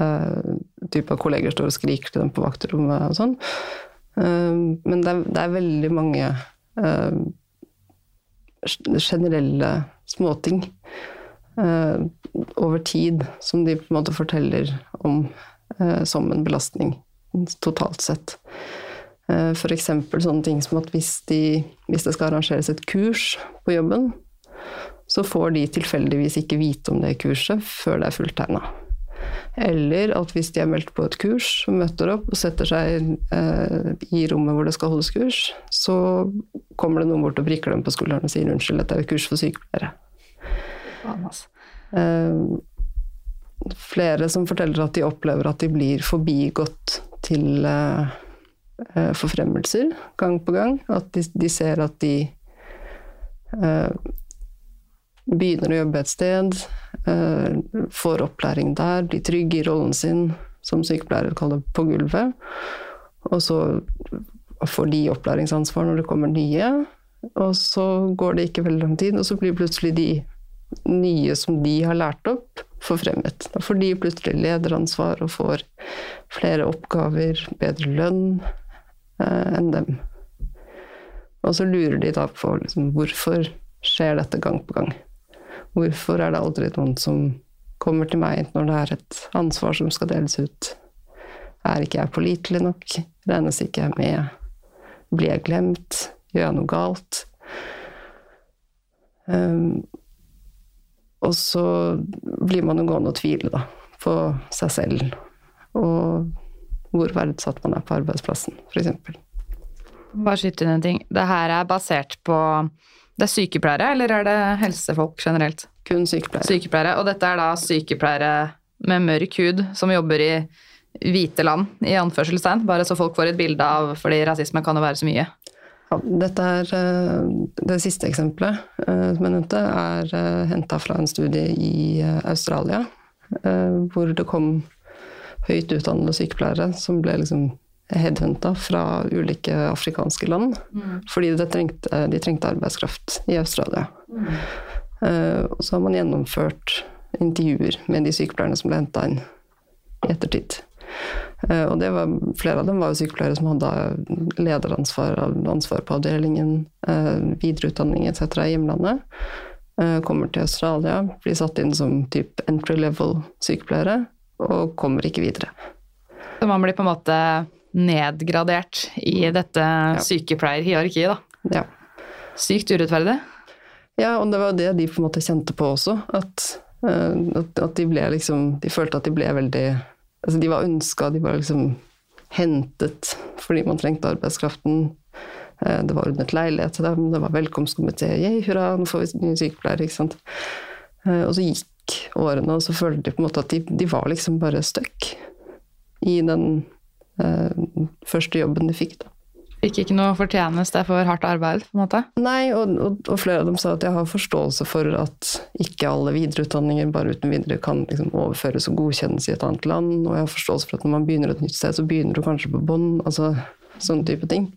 Speaker 3: uh, type av kolleger står og skriker til dem på vaktrommet og sånn. Uh, men det er, det er veldig mange uh, generelle småting over tid som de på en måte forteller om som en belastning totalt sett. F.eks. sånne ting som at hvis, de, hvis det skal arrangeres et kurs på jobben, så får de tilfeldigvis ikke vite om det kurset før det er fulltegna. Eller at hvis de er meldt på et kurs møter opp og setter seg eh, i rommet hvor det skal holdes kurs, så kommer det noen bort og prikker dem på skulderen og sier unnskyld, dette er jo kurs for sykepleiere. Eh, flere som forteller at de opplever at de blir forbigått til eh, eh, forfremmelser gang på gang. At de, de ser at de eh, begynner å jobbe et sted, eh, får opplæring der, blir trygge i rollen sin, som sykepleiere kaller det, på gulvet. Og så får de opplæringsansvar når det kommer nye, og så går det ikke veldig lang tid, og så blir plutselig de nye som de har lært opp, forfremmet. Da får de plutselig lederansvar og får flere oppgaver, bedre lønn eh, enn dem. Og så lurer de da på liksom, hvorfor skjer dette gang på gang. Hvorfor er det aldri noen som kommer til meg når det er et ansvar som skal deles ut? Er ikke jeg pålitelig nok? Regnes ikke jeg med? Blir jeg glemt? Gjør jeg noe galt? Um, og så blir man jo gående og tvile da, på seg selv. Og hvor verdsatt man er på arbeidsplassen, f.eks.
Speaker 1: Bare skyte inn en ting. Det her er basert på Det er sykepleiere, eller er det helsefolk generelt?
Speaker 3: Kun sykepleiere.
Speaker 1: Sykepleiere. Og dette er da sykepleiere med mørk hud som jobber i hvite land, i anførselstegn. Bare så folk får et bilde av Fordi rasisme kan jo være så mye.
Speaker 3: Ja, dette er eh, Det siste eksempelet eh, som jeg nevnte, er uh, henta fra en studie i eh, Australia, eh, hvor det kom høyt utdannede sykepleiere som ble liksom headhunta fra ulike afrikanske land. Fordi det trengte, de trengte arbeidskraft i Australia. Eh, og så har man gjennomført intervjuer med de sykepleierne som ble henta inn. i ettertid. Uh, og det var, flere av dem var jo sykepleiere som hadde lederansvar ansvar på avdelingen, uh, videreutdanning etc. i hjemlandet. Kommer til Australia, blir satt inn som type entry level sykepleiere, og kommer ikke videre.
Speaker 1: Så man blir på en måte nedgradert i dette ja. sykepleierhierarkiet, da.
Speaker 3: Ja.
Speaker 1: Sykt urettferdig.
Speaker 3: Ja, og det var det de på en måte kjente på også. At, at de ble liksom De følte at de ble veldig altså de var ønska, de var liksom hentet fordi man trengte arbeidskraften. Eh, det var ordnet leilighet til dem, det var velkomstkomité, yeah, hurra, nå får vi nye sykepleiere, ikke sant. Eh, og så gikk årene, og så følte de på en måte at de, de var liksom bare stuck i den eh, første jobben de fikk, da.
Speaker 1: Fikk ikke noe fortjeneste for hardt arbeid? på en måte?
Speaker 3: Nei, og, og, og, flere av dem sa at jeg har forståelse for at ikke alle videreutdanninger bare uten videre kan liksom overføres og godkjennes i et annet land. Og jeg har forståelse for at når man begynner et nytt sted, så begynner du kanskje på bånn. Altså sånne type ting.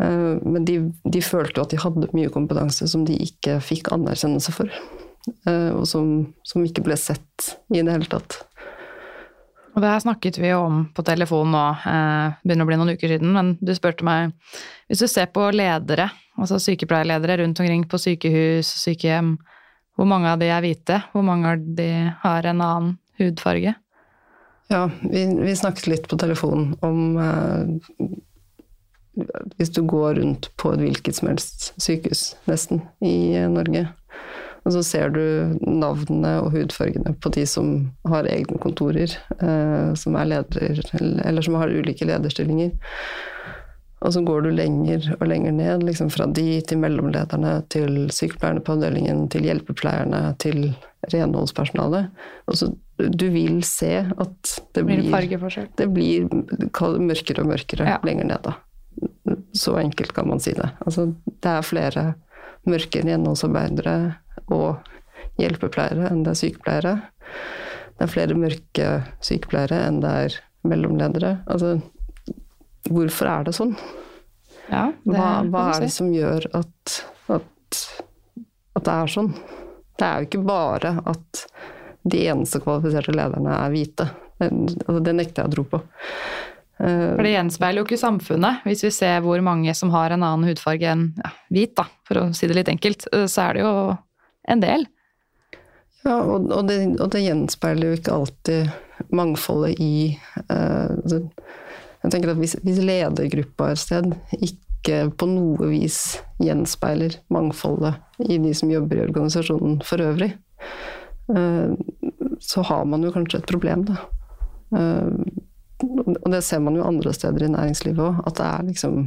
Speaker 3: Eh, men de, de følte jo at de hadde mye kompetanse som de ikke fikk anerkjennelse for. Eh, og som, som ikke ble sett i det hele tatt.
Speaker 1: Og det her snakket vi jo om på telefon nå, eh, begynner å bli noen uker siden, men du spurte meg Hvis du ser på ledere, altså sykepleierledere rundt omkring på sykehus, sykehjem, hvor mange av de er hvite? Hvor mange av de har en annen hudfarge?
Speaker 3: Ja, vi, vi snakket litt på telefon om eh, Hvis du går rundt på et hvilket som helst sykehus, nesten, i Norge, og så ser du navnene og hudfargene på de som har egne kontorer, eh, som er ledere, eller som har ulike lederstillinger. Og så går du lenger og lenger ned, liksom fra de til mellomlederne, til sykepleierne på avdelingen, til hjelpepleierne, til renholdspersonalet. Og så du vil se at det blir, det blir mørkere og mørkere ja. lenger ned, da. Så enkelt kan man si det. Altså, det er flere mørke renholdsarbeidere og hjelpepleiere enn det er sykepleiere. Det er flere mørke sykepleiere enn det er mellomledere. Altså, hvorfor er det sånn?
Speaker 1: Ja, det
Speaker 3: hva, hva er det som gjør at, at, at, det er sånn? Det er jo ikke bare at de eneste kvalifiserte lederne er hvite. Det, altså, det nekter jeg å tro på.
Speaker 1: For det gjenspeiler jo ikke samfunnet. Hvis vi ser hvor mange som har en annen hudfarge enn ja, hvit, da, for å si det litt enkelt, så er det jo en del.
Speaker 3: Ja, og, og, det, og det, gjenspeiler jo ikke alltid mangfoldet i uh, Jeg tenker at hvis, hvis ledergruppa et sted ikke på noe vis gjenspeiler mangfoldet i de som jobber i organisasjonen for øvrig, uh, så har man jo kanskje et problem, da. Uh, og det ser man jo andre steder i næringslivet òg, at det er liksom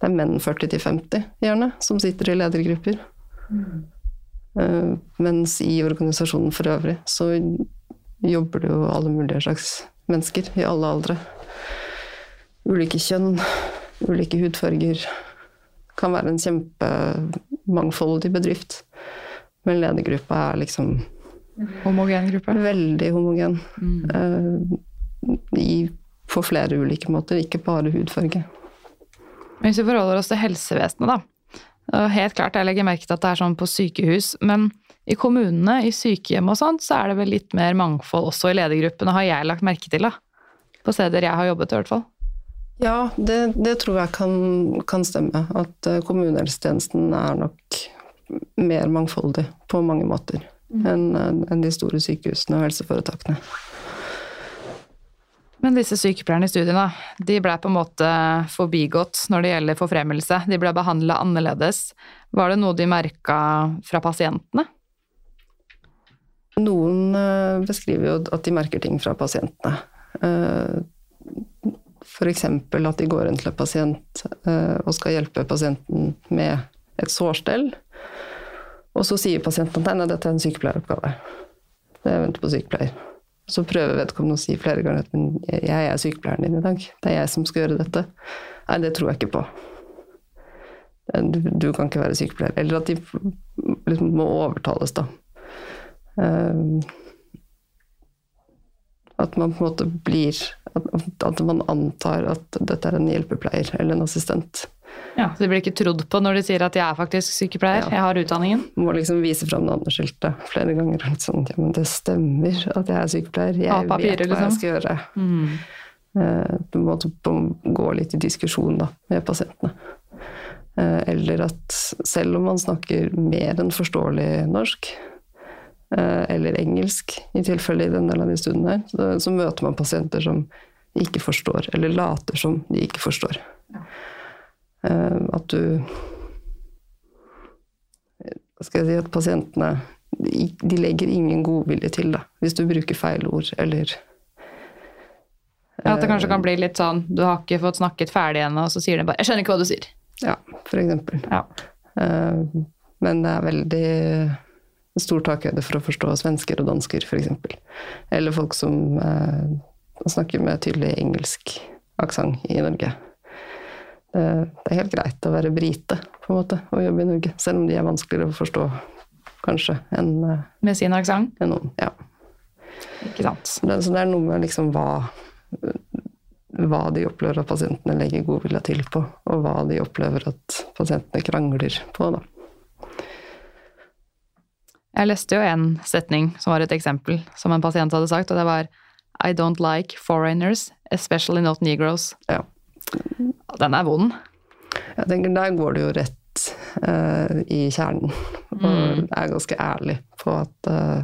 Speaker 3: det er menn 40 50 gjerne som sitter i ledergrupper. Mm. Uh, mens i organisasjonen for øvrig så jobber det jo alle mulige slags mennesker i alle aldre. Ulike kjønn, ulike hudfarger. Kan være en kjempemangfoldig bedrift. Men ledergruppa er liksom
Speaker 1: Homogen gruppe?
Speaker 3: Veldig homogen. Mm. Uh, i, på flere ulike måter, ikke bare hudfarge.
Speaker 1: Hvis vi forholder oss til helsevesenet, da. Helt klart, jeg legger merke til at det er sånn på sykehus, men i kommunene, i sykehjem og sånt, så er det vel litt mer mangfold også i ledergruppene, har jeg lagt merke til, da. På steder jeg har jobbet, i hvert fall.
Speaker 3: Ja, det, det tror jeg kan, kan, stemme. At eh, kommunehelsetjenesten er nok mer mangfoldig på mange måter mm. enn en de store sykehusene og helseforetakene.
Speaker 1: Men disse sykepleierne i studiene, de ble på en måte forbigått når det gjelder forfremmelse. De ble behandla annerledes. Var det noe de merka fra pasientene?
Speaker 3: Noen eh, beskriver jo at de merker ting fra pasientene. Eh, F.eks. at de går inn til en pasient eh, og skal hjelpe pasienten med et sårstell. Og så sier pasienten at nei, nei, dette er en sykepleieroppgave. Jeg venter på sykepleier. Så prøver vedkommende å si flere ganger at men jeg er sykepleieren din i dag. Det er jeg som skal gjøre dette. Nei, det tror jeg ikke på. Du, du kan ikke være sykepleier. Eller at de liksom må overtales, da. Um, at man på en måte blir at, at, man antar at dette er en hjelpepleier eller en assistent.
Speaker 1: Ja, Så de blir ikke trodd på når de sier at jeg er faktisk sykepleier,
Speaker 3: Ja.
Speaker 1: jeg har utdanningen?
Speaker 3: Må liksom vise fram navneskiltet flere ganger. Sånn, ja, men det stemmer at jeg er sykepleier. Jeg
Speaker 1: papirer,
Speaker 3: vet hva jeg
Speaker 1: liksom.
Speaker 3: skal gjøre.
Speaker 1: Mm.
Speaker 3: Eh, Du må på- gå litt i diskusjon da, med pasientene. Eh, Eller at selv om man snakker mer enn forståelig norsk, eh, eller engelsk, i tilfelle i denne delen av de studiene her, så, møter man pasienter som ikke forstår, eller later som de ikke forstår. Eh, At du skal jeg si At pasientene de, legger ingen godvilje til det, hvis du bruker feil ord, eller
Speaker 1: Ja, At det kanskje kan bli litt sånn du har ikke fått snakket ferdig ennå, og så sier de bare 'jeg skjønner ikke hva du sier'.
Speaker 3: Ja, for eksempel.
Speaker 1: Ja.
Speaker 3: Eh, Men det er veldig stor takhøyde for å forstå svensker og dansker, f.eks. Eller folk som eh, snakker med tydelig engelsk aksent i Norge. Det, det er helt greit å være brite på en måte, og jobbe i Norge, selv om de er vanskeligere å forstå kanskje enn eh,
Speaker 1: Med sin aksent.
Speaker 3: Ja.
Speaker 1: Ikke sant.
Speaker 3: Så det, så det er noe med liksom hva, hva de opplever at pasientene legger godvilja til på, og hva de opplever at pasientene krangler på. Da.
Speaker 1: Jeg leste jo en setning som var et eksempel som en pasient hadde sagt, og det var I don't like foreigners, especially not negroes.
Speaker 3: Ja.
Speaker 1: Den er vond.
Speaker 3: Jeg tenker Der går det jo rett uh, i kjernen, og er ganske ærlig på at uh,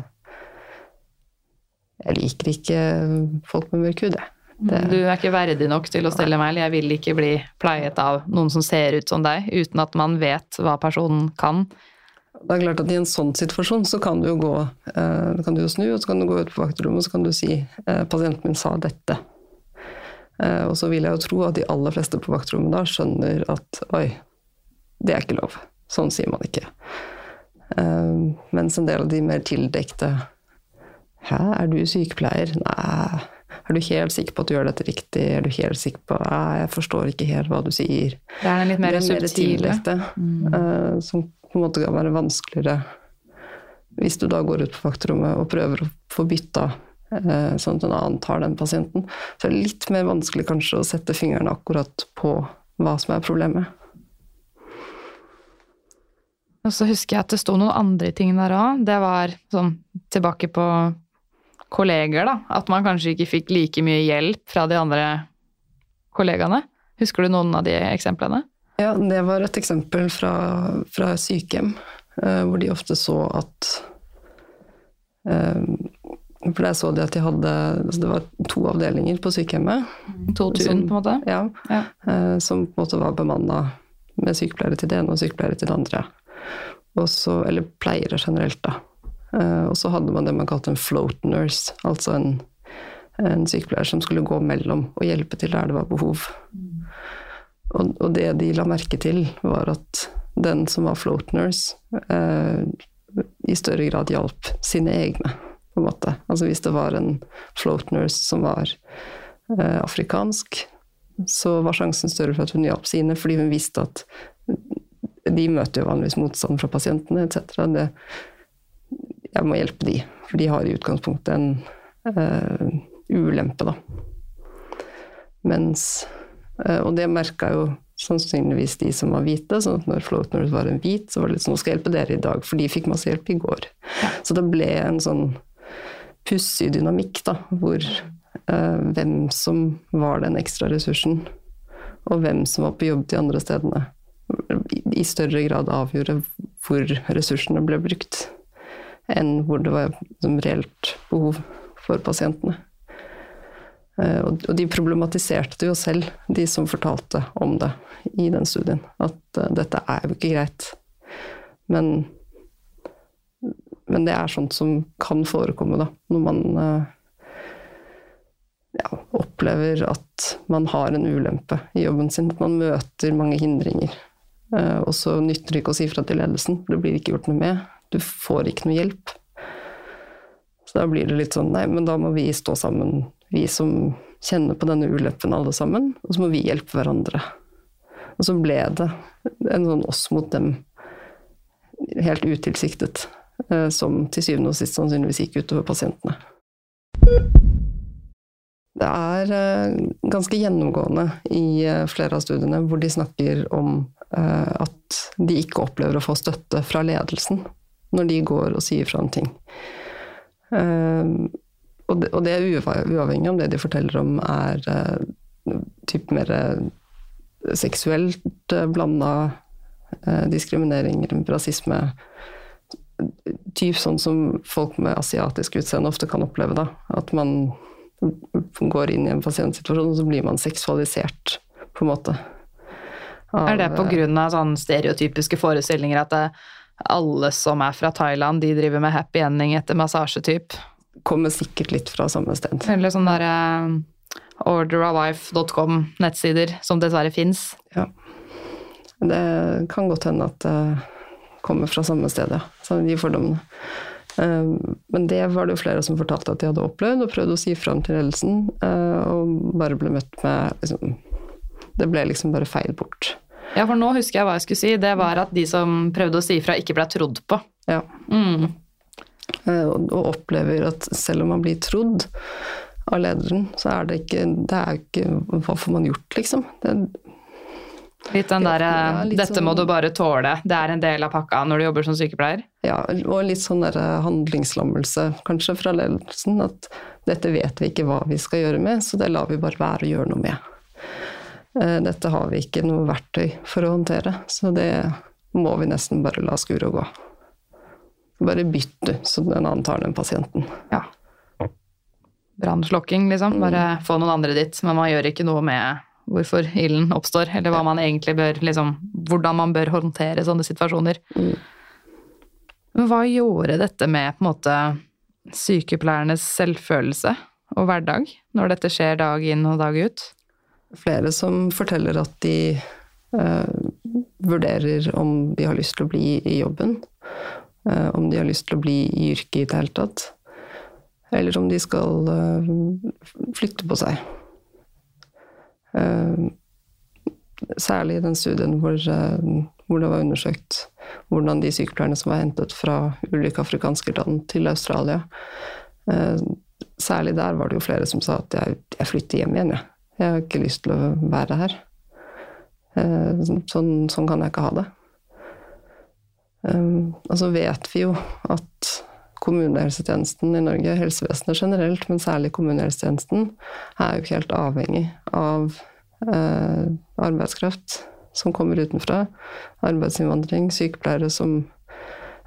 Speaker 3: jeg liker ikke folk med mørk hud, jeg. Det,
Speaker 1: Du er ikke verdig nok til å stelle meg, eller jeg vil ikke bli pleiet av noen som ser ut som deg, uten at man vet hva personen kan.
Speaker 3: det er klart at I en sånn situasjon så kan du jo gå eh, kan du jo snu, og så kan du gå ut på vaktrommet og så kan du si 'pasienten min sa dette'. Eh, og så vil jeg jo tro at de aller fleste på vaktrommet da skjønner at 'oi, det er ikke lov'. Sånn sier man ikke. Eh, mens en del av de mer tildekte 'hæ, er du sykepleier'? Nei. Er du helt sikker på at du gjør dette riktig? Er du helt sikker på Nei, jeg forstår ikke helt hva du sier.
Speaker 1: Det er litt mer
Speaker 3: Det er mer tildekte, eh, som på en måte kan være vanskeligere hvis du da går ut på vaktrommet og prøver å få bytta sånn at en annen tar den pasienten. Så det er litt mer vanskelig kanskje å sette fingeren akkurat på hva som er problemet.
Speaker 1: Og så husker jeg at det sto noen andre ting der òg. Det var sånn tilbake på kolleger, da. At man kanskje ikke fikk like mye hjelp fra de andre kollegaene. Husker du noen av de eksemplene?
Speaker 3: Ja, det var et eksempel fra, fra sykehjem, eh, hvor de ofte så at eh, For der så de at de hadde altså Det var to avdelinger på sykehjemmet.
Speaker 1: To tun, på en måte?
Speaker 3: Ja,
Speaker 1: Ja.
Speaker 3: eh, som på en måte var bemanna med sykepleiere til det ene og sykepleiere til det andre. Og så, eller pleiere generelt, da. Eh, og så hadde man det man kalte en float nurse, altså en, en sykepleier som skulle gå mellom og hjelpe til der det var behov. Og, og det de la merke til, var at den som var float nurse, eh, i større grad hjalp sine egne, på en måte. Altså hvis det var en float nurse som var eh, afrikansk, så var sjansen større for at hun hjalp sine, fordi hun visste at de møter jo vanligvis motstand fra pasientene etc. Det, jeg må hjelpe de, for de har i utgangspunktet en eh, ulempe, da. Mens eh, Og det merka jo sannsynligvis de som var hvite, sånn at når Floatners var en hvit, så var det litt sånn Nå skal jeg hjelpe dere i dag, for de fikk masse hjelp i går. Så det ble en sånn pussig dynamikk, da, hvor eh, hvem som var den ekstra ressursen, og hvem som var på jobb de andre stedene, i, større grad avgjorde hvor ressursene ble brukt, enn hvor det var som reelt behov for pasientene. Eh, og de problematiserte det jo selv, de som fortalte om det i den studien. At eh, dette er jo ikke greit. Men, men det er sånt som kan forekomme, da. Når man eh, ja, opplever at man har en ulempe i jobben sin. At man møter mange hindringer. Eh, Og så nytter det ikke å si fra til ledelsen, det blir ikke gjort noe med. Du får ikke noe hjelp. Så da blir det litt sånn Nei, men da må vi stå sammen, vi som kjenner på denne ulempen alle sammen, og så må vi hjelpe hverandre. Og så ble det en sånn oss mot dem, helt utilsiktet, som til syvende og sist sannsynligvis gikk utover pasientene. Det er eh, ganske gjennomgående i eh, flere av studiene hvor de snakker om eh, at de ikke opplever å få støtte fra ledelsen når de går og sier fra om ting. Og det er uavhengig om det de forteller om er typ mer seksuelt blanda diskriminering, rasisme, typ sånn som folk med asiatisk utseende ofte kan oppleve. da, At man går inn i en pasientsituasjon, og så blir man seksualisert, på en måte.
Speaker 1: Av, er det pga. sånn stereotypiske forestillinger at det, alle som er fra Thailand, de driver med happy ending etter massasjetyp?
Speaker 3: Kommer sikkert litt fra samme sted.
Speaker 1: Eller sånn derre uh, orderalife.com nettsider, som dessverre fins.
Speaker 3: Ja. Det kan godt hende at det kommer fra samme sted, ja. de fordommene. Ehm, men det var det jo flere som fortalte at de hadde opplevd, og prøvde å si fram til ledelsen, eh, og bare ble møtt med liksom, Det ble liksom bare feid bort.
Speaker 1: Ja, for nå husker jeg hva jeg skulle si. Det var at de som prøvde å si ifra, ikke ble trodd på.
Speaker 3: Ja. Mm. Eh, og opplever at selv om man blir trodd av lederen, så er det ikke Det er ikke Hva får man gjort, liksom? Det,
Speaker 1: Litt den derre ja, 'dette sånn, må du bare tåle', det er en del av pakka når du jobber som sykepleier?
Speaker 3: Ja, og litt sånn der handlingslammelse kanskje fra ledelsen. At dette vet vi ikke hva vi skal gjøre med, så det lar vi bare være å gjøre noe med. Eh, dette har vi ikke noe verktøy for å håndtere, så det må vi nesten bare la skure og gå. Bare bytt, du, så den annen tar den pasienten.
Speaker 1: Ja. Brannslokking, liksom. Bare få noen andre dit. Men man gjør ikke noe med hvorfor ilden oppstår, eller hva man egentlig bør, liksom, hvordan man bør håndtere sånne situasjoner. Mm. Men hva gjorde dette med på en måte sykepleiernes selvfølelse og hverdag, når dette skjer dag inn og dag ut?
Speaker 3: Flere som forteller at de eh, vurderer om de har lyst til å bli i jobben. Eh, om de har lyst til å bli i yrket i det hele tatt. Eller om de skal eh, flytte på seg. Eh, særlig i den studien hvor, eh, hvor, det var undersøkt hvordan de sykepleierne som var hentet fra ulike afrikanske land til Australia eh, Særlig der var det jo flere som sa at jeg, jeg flytter hjem igjen, jeg. Jeg har ikke lyst til å være her. Sånn, sånn kan jeg ikke ha det. Og så vet vi jo at kommunehelsetjenesten i Norge, helsevesenet generelt, men særlig kommunehelsetjenesten, er jo helt avhengig av eh, arbeidskraft som kommer utenfra. Arbeidsinnvandring, sykepleiere som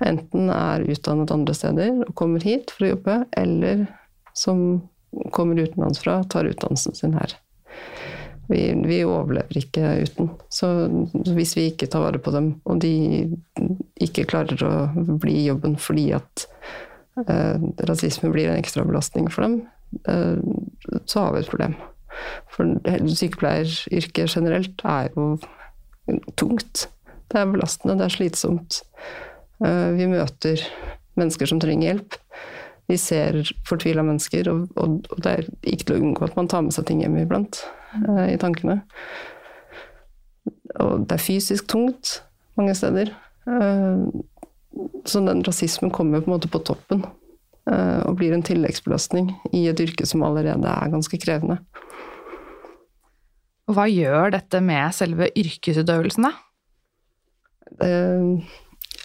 Speaker 3: enten er utdannet andre steder og kommer hit for å jobbe, eller som kommer utenlandsfra tar utdannelsen sin her. Vi, vi, overlever ikke uten. Så hvis vi ikke tar vare på dem, og de ikke klarer å bli i jobben fordi at eh, rasisme blir en ekstra belastning for dem, eh, så har vi et problem. For sykepleieryrket generelt er jo tungt. Det er belastende, det er slitsomt. Eh, vi møter mennesker som trenger hjelp. Vi ser fortvila mennesker, og, og, og, det er ikke til å unngå at man tar med seg ting hjem iblant eh, i tankene. Og det er fysisk tungt mange steder. Eh, så den rasismen kommer på en måte på toppen eh, og blir en tilleggsbelastning i et yrke som allerede er ganske krevende.
Speaker 1: Og hva gjør dette med selve yrkesutøvelsen, da?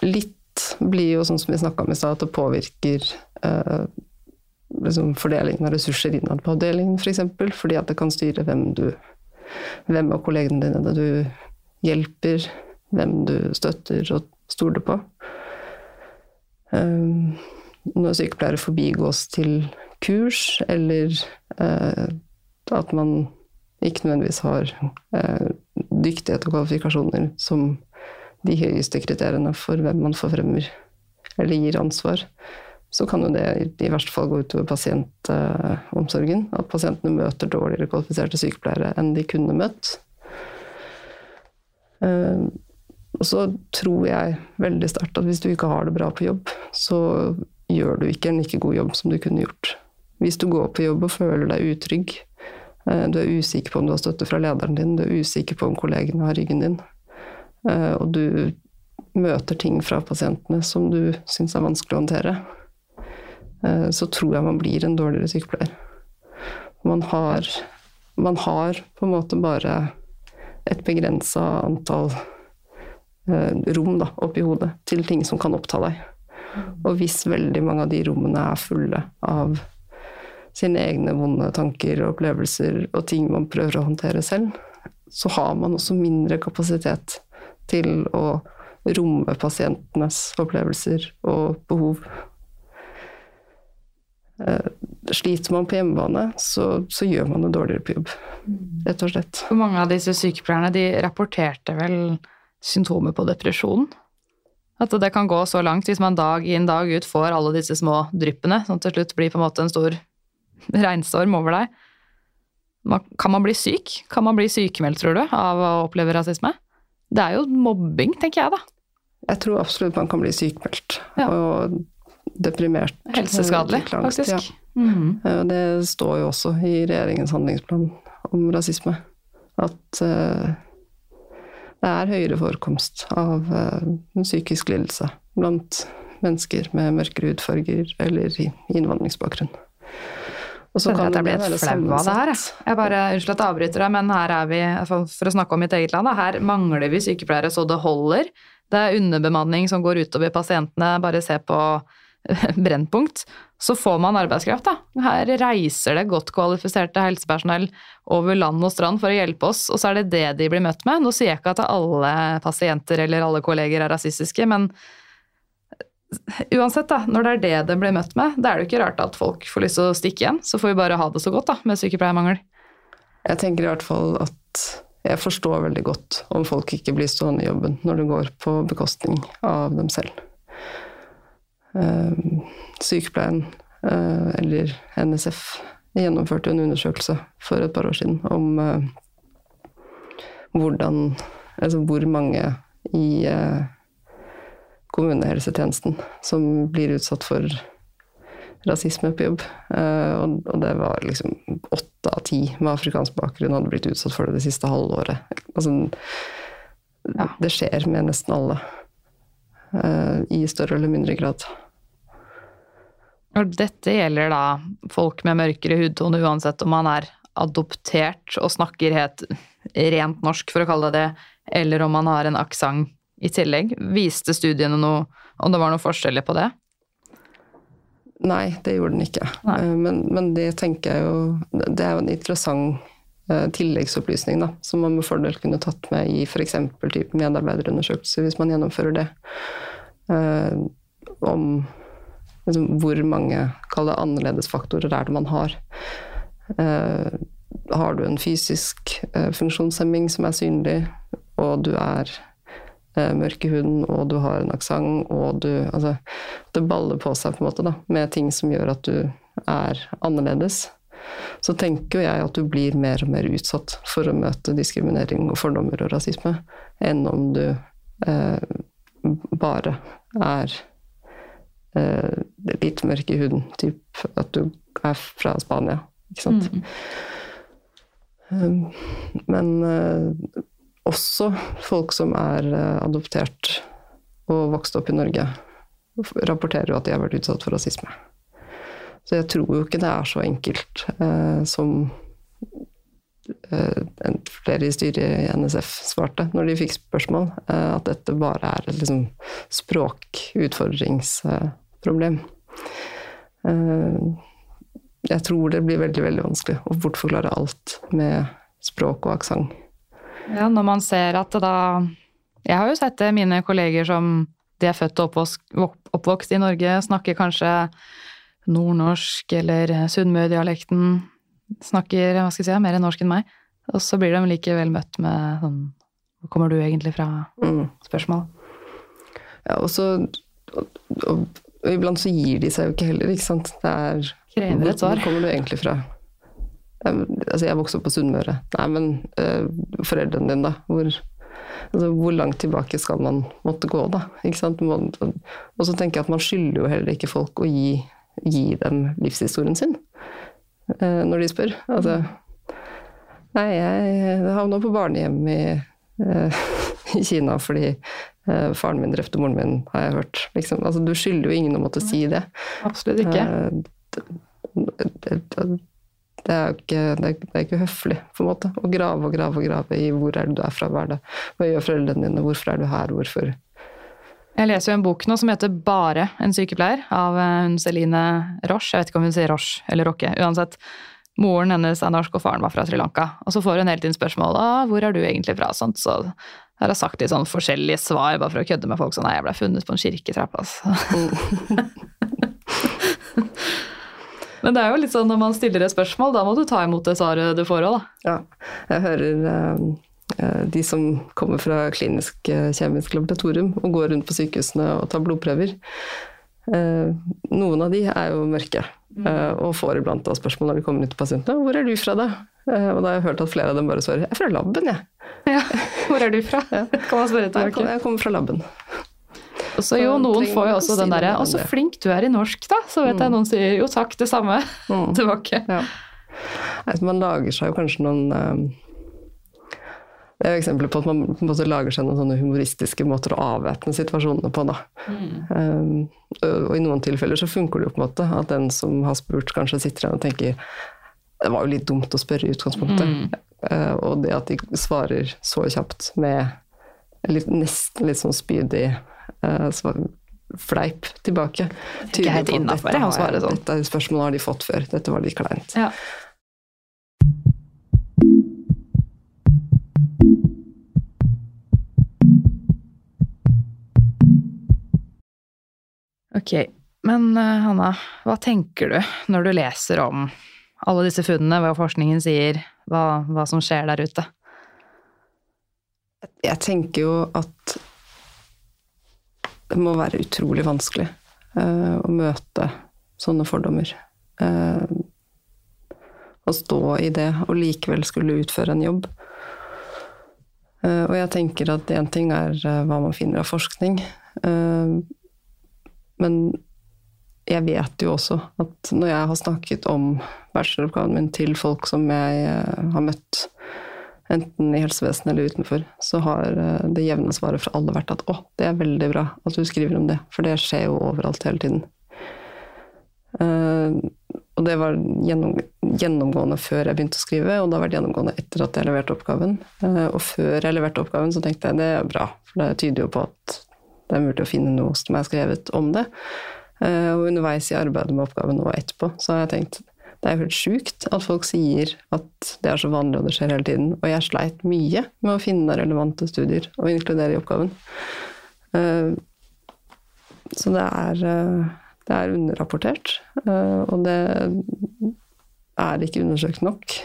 Speaker 3: litt blir jo sånn som vi snakka om i stad, at det påvirker eh, liksom fordelingen av ressurser innad på avdelingen, f.eks. For eksempel, fordi at det kan styre hvem du hvem av kollegene dine du hjelper, hvem du støtter og stoler på. Um, når sykepleiere forbigås til kurs, eller uh, at man ikke nødvendigvis har uh, dyktighet og kvalifikasjoner som de høyeste kriteriene for hvem man forfremmer eller gir ansvar, så kan jo det i verste fall gå utover pasientomsorgen. At pasientene møter dårligere kvalifiserte sykepleiere enn de kunne møtt. Og så tror jeg veldig sterkt at hvis du ikke har det bra på jobb, så gjør du ikke en like god jobb som du kunne gjort. Hvis du går på jobb og føler deg utrygg, eh, du er usikker på om du har støtte fra lederen din, du er usikker på om kollegene har ryggen din, Eh, og du møter ting fra pasientene som du syns er vanskelig å håndtere, eh, så tror jeg man blir en dårligere sykepleier. Man har, man har på en måte bare et begrensa antall rom da, oppi hodet til ting som kan oppta deg. Og hvis veldig mange av de rommene er fulle av sine egne vonde tanker og opplevelser og ting man prøver å håndtere selv, så har man også mindre kapasitet til å romme pasientenes opplevelser og behov. Eh, sliter man på hjemmebane, så, så, gjør man det dårligere på jobb. Rett og slett.
Speaker 1: Mange av disse sykepleierne de rapporterte vel symptomer på depresjon? At det kan gå så langt hvis man dag inn dag ut får alle disse små dryppene, som til slutt blir på en måte en stor regnstorm over deg. Kan man bli syk? Kan man bli sykemeldt, tror du, av å oppleve rasisme? Det er jo mobbing, tenker jeg, da.
Speaker 3: Jeg tror absolutt man kan bli sykemeldt. Ja. Og deprimert.
Speaker 1: Helseskadelig, faktisk. Ja.
Speaker 3: Mm -hmm. Det står jo også i regjeringens handlingsplan om rasisme. At uh, det er høyere forekomst av uh, psykisk lidelse blant mennesker med mørkere hudfarger eller innvandringsbakgrunn.
Speaker 1: Og så kan jeg blir helt flau av det her. Jeg bare, Unnskyld at jeg avbryter deg, men her er vi, for å snakke om mitt eget land, her mangler vi sykepleiere så det holder. Det er underbemanning som går utover pasientene. Bare se på Brennpunkt. Så får man arbeidskraft, da. Her reiser det godt kvalifiserte helsepersonell over land og strand for å hjelpe oss, og så er det det de blir møtt med. Nå sier jeg ikke at alle pasienter eller alle kolleger er rasistiske, men uansett, da, når det er det det blir møtt med, da er det jo ikke rart at folk får lyst til å stikke igjen. Så får vi bare ha det så godt da, med sykepleiermangel.
Speaker 3: Jeg tenker i hvert fall at jeg forstår veldig godt om folk ikke blir stående i jobben når det går på bekostning av dem selv. Uh, sykepleien, uh, eller NSF, gjennomførte en undersøkelse for et par år siden om uh, hvordan Altså hvor mange i kommunehelsetjenesten som blir utsatt for rasisme på jobb. Og, det var liksom åtte av ti med afrikansk bakgrunn hadde blitt utsatt for det det siste halvåret. Altså, ja. Det skjer med nesten alle. I større eller mindre grad.
Speaker 1: Og dette gjelder da folk med mørkere hudtone uansett om man er adoptert og snakker helt rent norsk, for å kalle det det, eller om man har en aksent i tillegg? Viste studiene noe om det var noen forskjeller på det?
Speaker 3: Nei, det gjorde den ikke. Eh, men, men, det tenker jeg jo Det er jo en interessant uh, tilleggsopplysning da, som man med fordel kunne tatt med i f.eks. type medarbeiderundersøkelser, hvis man gjennomfører det. Uh, om liksom, hvor mange kall det annerledesfaktorer er det man har. Uh, har du en fysisk funksjonshemming som er synlig, og du er eh, mørk i huden, og du har en aksent, og du Altså, det baller på seg på en måte, da, med ting som gjør at du er annerledes. Så tenker jo jeg at du blir mer og mer utsatt for å møte diskriminering og fordommer og rasisme, enn om du eh, bare er eh, litt mørk i huden. Typ at du er fra Spania, ikke sant. Mm. Um, men uh, også folk som er eh, adoptert og vokst opp i Norge, rapporterer jo at de har vært utsatt for rasisme. Så jeg tror jo ikke det er så enkelt eh, som eh, flere i styret i NSF svarte når de fikk spørsmål, eh, at dette bare er liksom, språkutfordrings... Eh, jeg tror det blir veldig, veldig vanskelig å bortforklare alt med språk og aksent.
Speaker 1: Ja, når man ser at da Jeg har jo sett det, mine kolleger som de er født og oppvokst, oppvokst i Norge, snakker kanskje nordnorsk eller sunnmørdialekten. Snakker hva skal jeg si, mer norsk enn meg. Og så blir de likevel møtt med sånn Hvor kommer du egentlig fra? Mm. Spørsmål.
Speaker 3: Ja, og så og, og, og, iblant så gir de seg jo ikke heller, ikke sant. Det er
Speaker 1: Krever et svar.
Speaker 3: Hvor kommer du egentlig fra? Altså, jeg vokste opp på Sunnmøre. Nei, men uh, foreldrene dine, da? Hvor, altså, hvor, langt tilbake skal man måtte gå, da? Ikke sant? Og så tenker jeg at man skylder jo heller ikke folk å gi, gi dem livshistorien sin uh, når de spør. Altså Nei, jeg havna på barnehjem i, uh, i Kina fordi faren min drepte moren min, har jeg hørt. Liksom. Altså, du skylder jo ingen å måtte si det.
Speaker 1: Absolutt ikke
Speaker 3: det er jo ikke, det er, det er ikke høflig, på en måte. Å grave og grave og grave i hvor er det du er fra, hva er det, hva gjør foreldrene dine, hvorfor er du her, hvorfor
Speaker 1: Jeg leser jo en bok nå som heter Bare en sykepleier, av eh, hun Celine Roche. Jeg vet ikke om hun sier Roche eller Roche. Uansett. Moren hennes er norsk, og faren var fra Sri Lanka. Og så får hun hele tiden spørsmål om hvor er du egentlig fra. Sånt, så har jeg sagt litt sånn forskjellige svar bare for å kødde med folk. Sånn nei, jeg ble funnet på en kirketrapp, altså. Men det er jo litt sånn når man stiller et spørsmål, da må du ta imot det svaret du får òg, da.
Speaker 3: Ja, jeg hører eh, de som kommer fra klinisk eh, kjemisk laboratorium og går rundt på sykehusene og tar blodprøver. Eh, noen av de er jo mørke eh, og får iblant da spørsmål når de kommer ut til pasientene. 'Hvor er du fra, da?' Eh, og da har jeg hørt at flere av dem bare svarer 'Jeg er fra laben, jeg'.
Speaker 1: Ja. Hvor er du fra? Kan man spørre
Speaker 3: Jeg jeg kommer fra laben.
Speaker 1: Og så jo, noen får jo også den derre 'Å, så flink du er i norsk', da. Så vet jeg noen sier 'jo takk, det samme'
Speaker 3: Mm.
Speaker 1: tilbake.
Speaker 3: Ja. Man lager seg jo kanskje noen Det er jo eksempler på at man på en måte lager seg noen sånne humoristiske måter å avvæpne situasjonene på. Da. Um, og i noen tilfeller så funker det jo på en måte at den som har spurt, kanskje sitter igjen og tenker det var jo litt dumt å spørre i utgangspunktet. Eh, og det at de svarer så kjapt med litt, nesten litt sånn spydig uh, svar, fleip tilbake.
Speaker 1: ikke helt innafor å svare sånn.
Speaker 3: Dette spørsmålet har de fått før. Dette var litt kleint.
Speaker 1: Ja. Ok, men eh, Hanna, hva tenker du når du leser om alle disse funnene, hva forskningen sier, hva, hva som skjer der ute?
Speaker 3: Jeg tenker jo at det må være utrolig vanskelig uh, å møte sånne fordommer. Uh, å stå i det og likevel skulle utføre en jobb. Eh, og jeg tenker at én ting er eh, hva man finner av forskning, eh, men jeg vet jo også at når jeg har snakket om bacheloroppgaven min til folk som jeg har møtt, enten i helsevesenet eller utenfor, så har det jevne svaret fra alle vært at å, det er veldig bra at du skriver om det, for det skjer jo overalt hele tiden. Og det var gjennom, gjennomgående før jeg begynte å skrive, og det har vært gjennomgående etter at jeg leverte oppgaven. Eh, og før jeg leverte oppgaven, så tenkte jeg det er bra, for det tyder jo på at det er mulig å finne noe som er skrevet om det. Eh, og underveis i arbeidet med oppgaven og etterpå, så har jeg tenkt det er helt sjukt at folk sier at det er så vanlig og det skjer hele tiden. Og jeg sleit mye med å finne relevante studier og inkludere i oppgaven. Eh, Så det er, det er underrapportert, eh, og det er ikke undersøkt nok.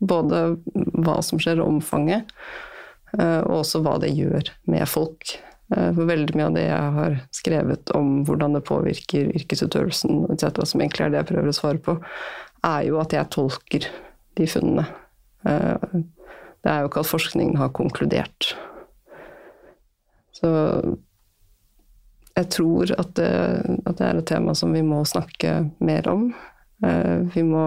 Speaker 3: Både hva som skjer, omfanget, eh, og også hva det gjør med folk. Eh, For veldig mye av det jeg har skrevet om hvordan det påvirker yrkesutøvelsen, etc., som egentlig er det jeg prøver å svare på, er jo at jeg tolker de funnene. Det er jo ikke at forskningen har konkludert. Så jeg tror at det, at det er et tema som vi må snakke mer om. Eh, Vi må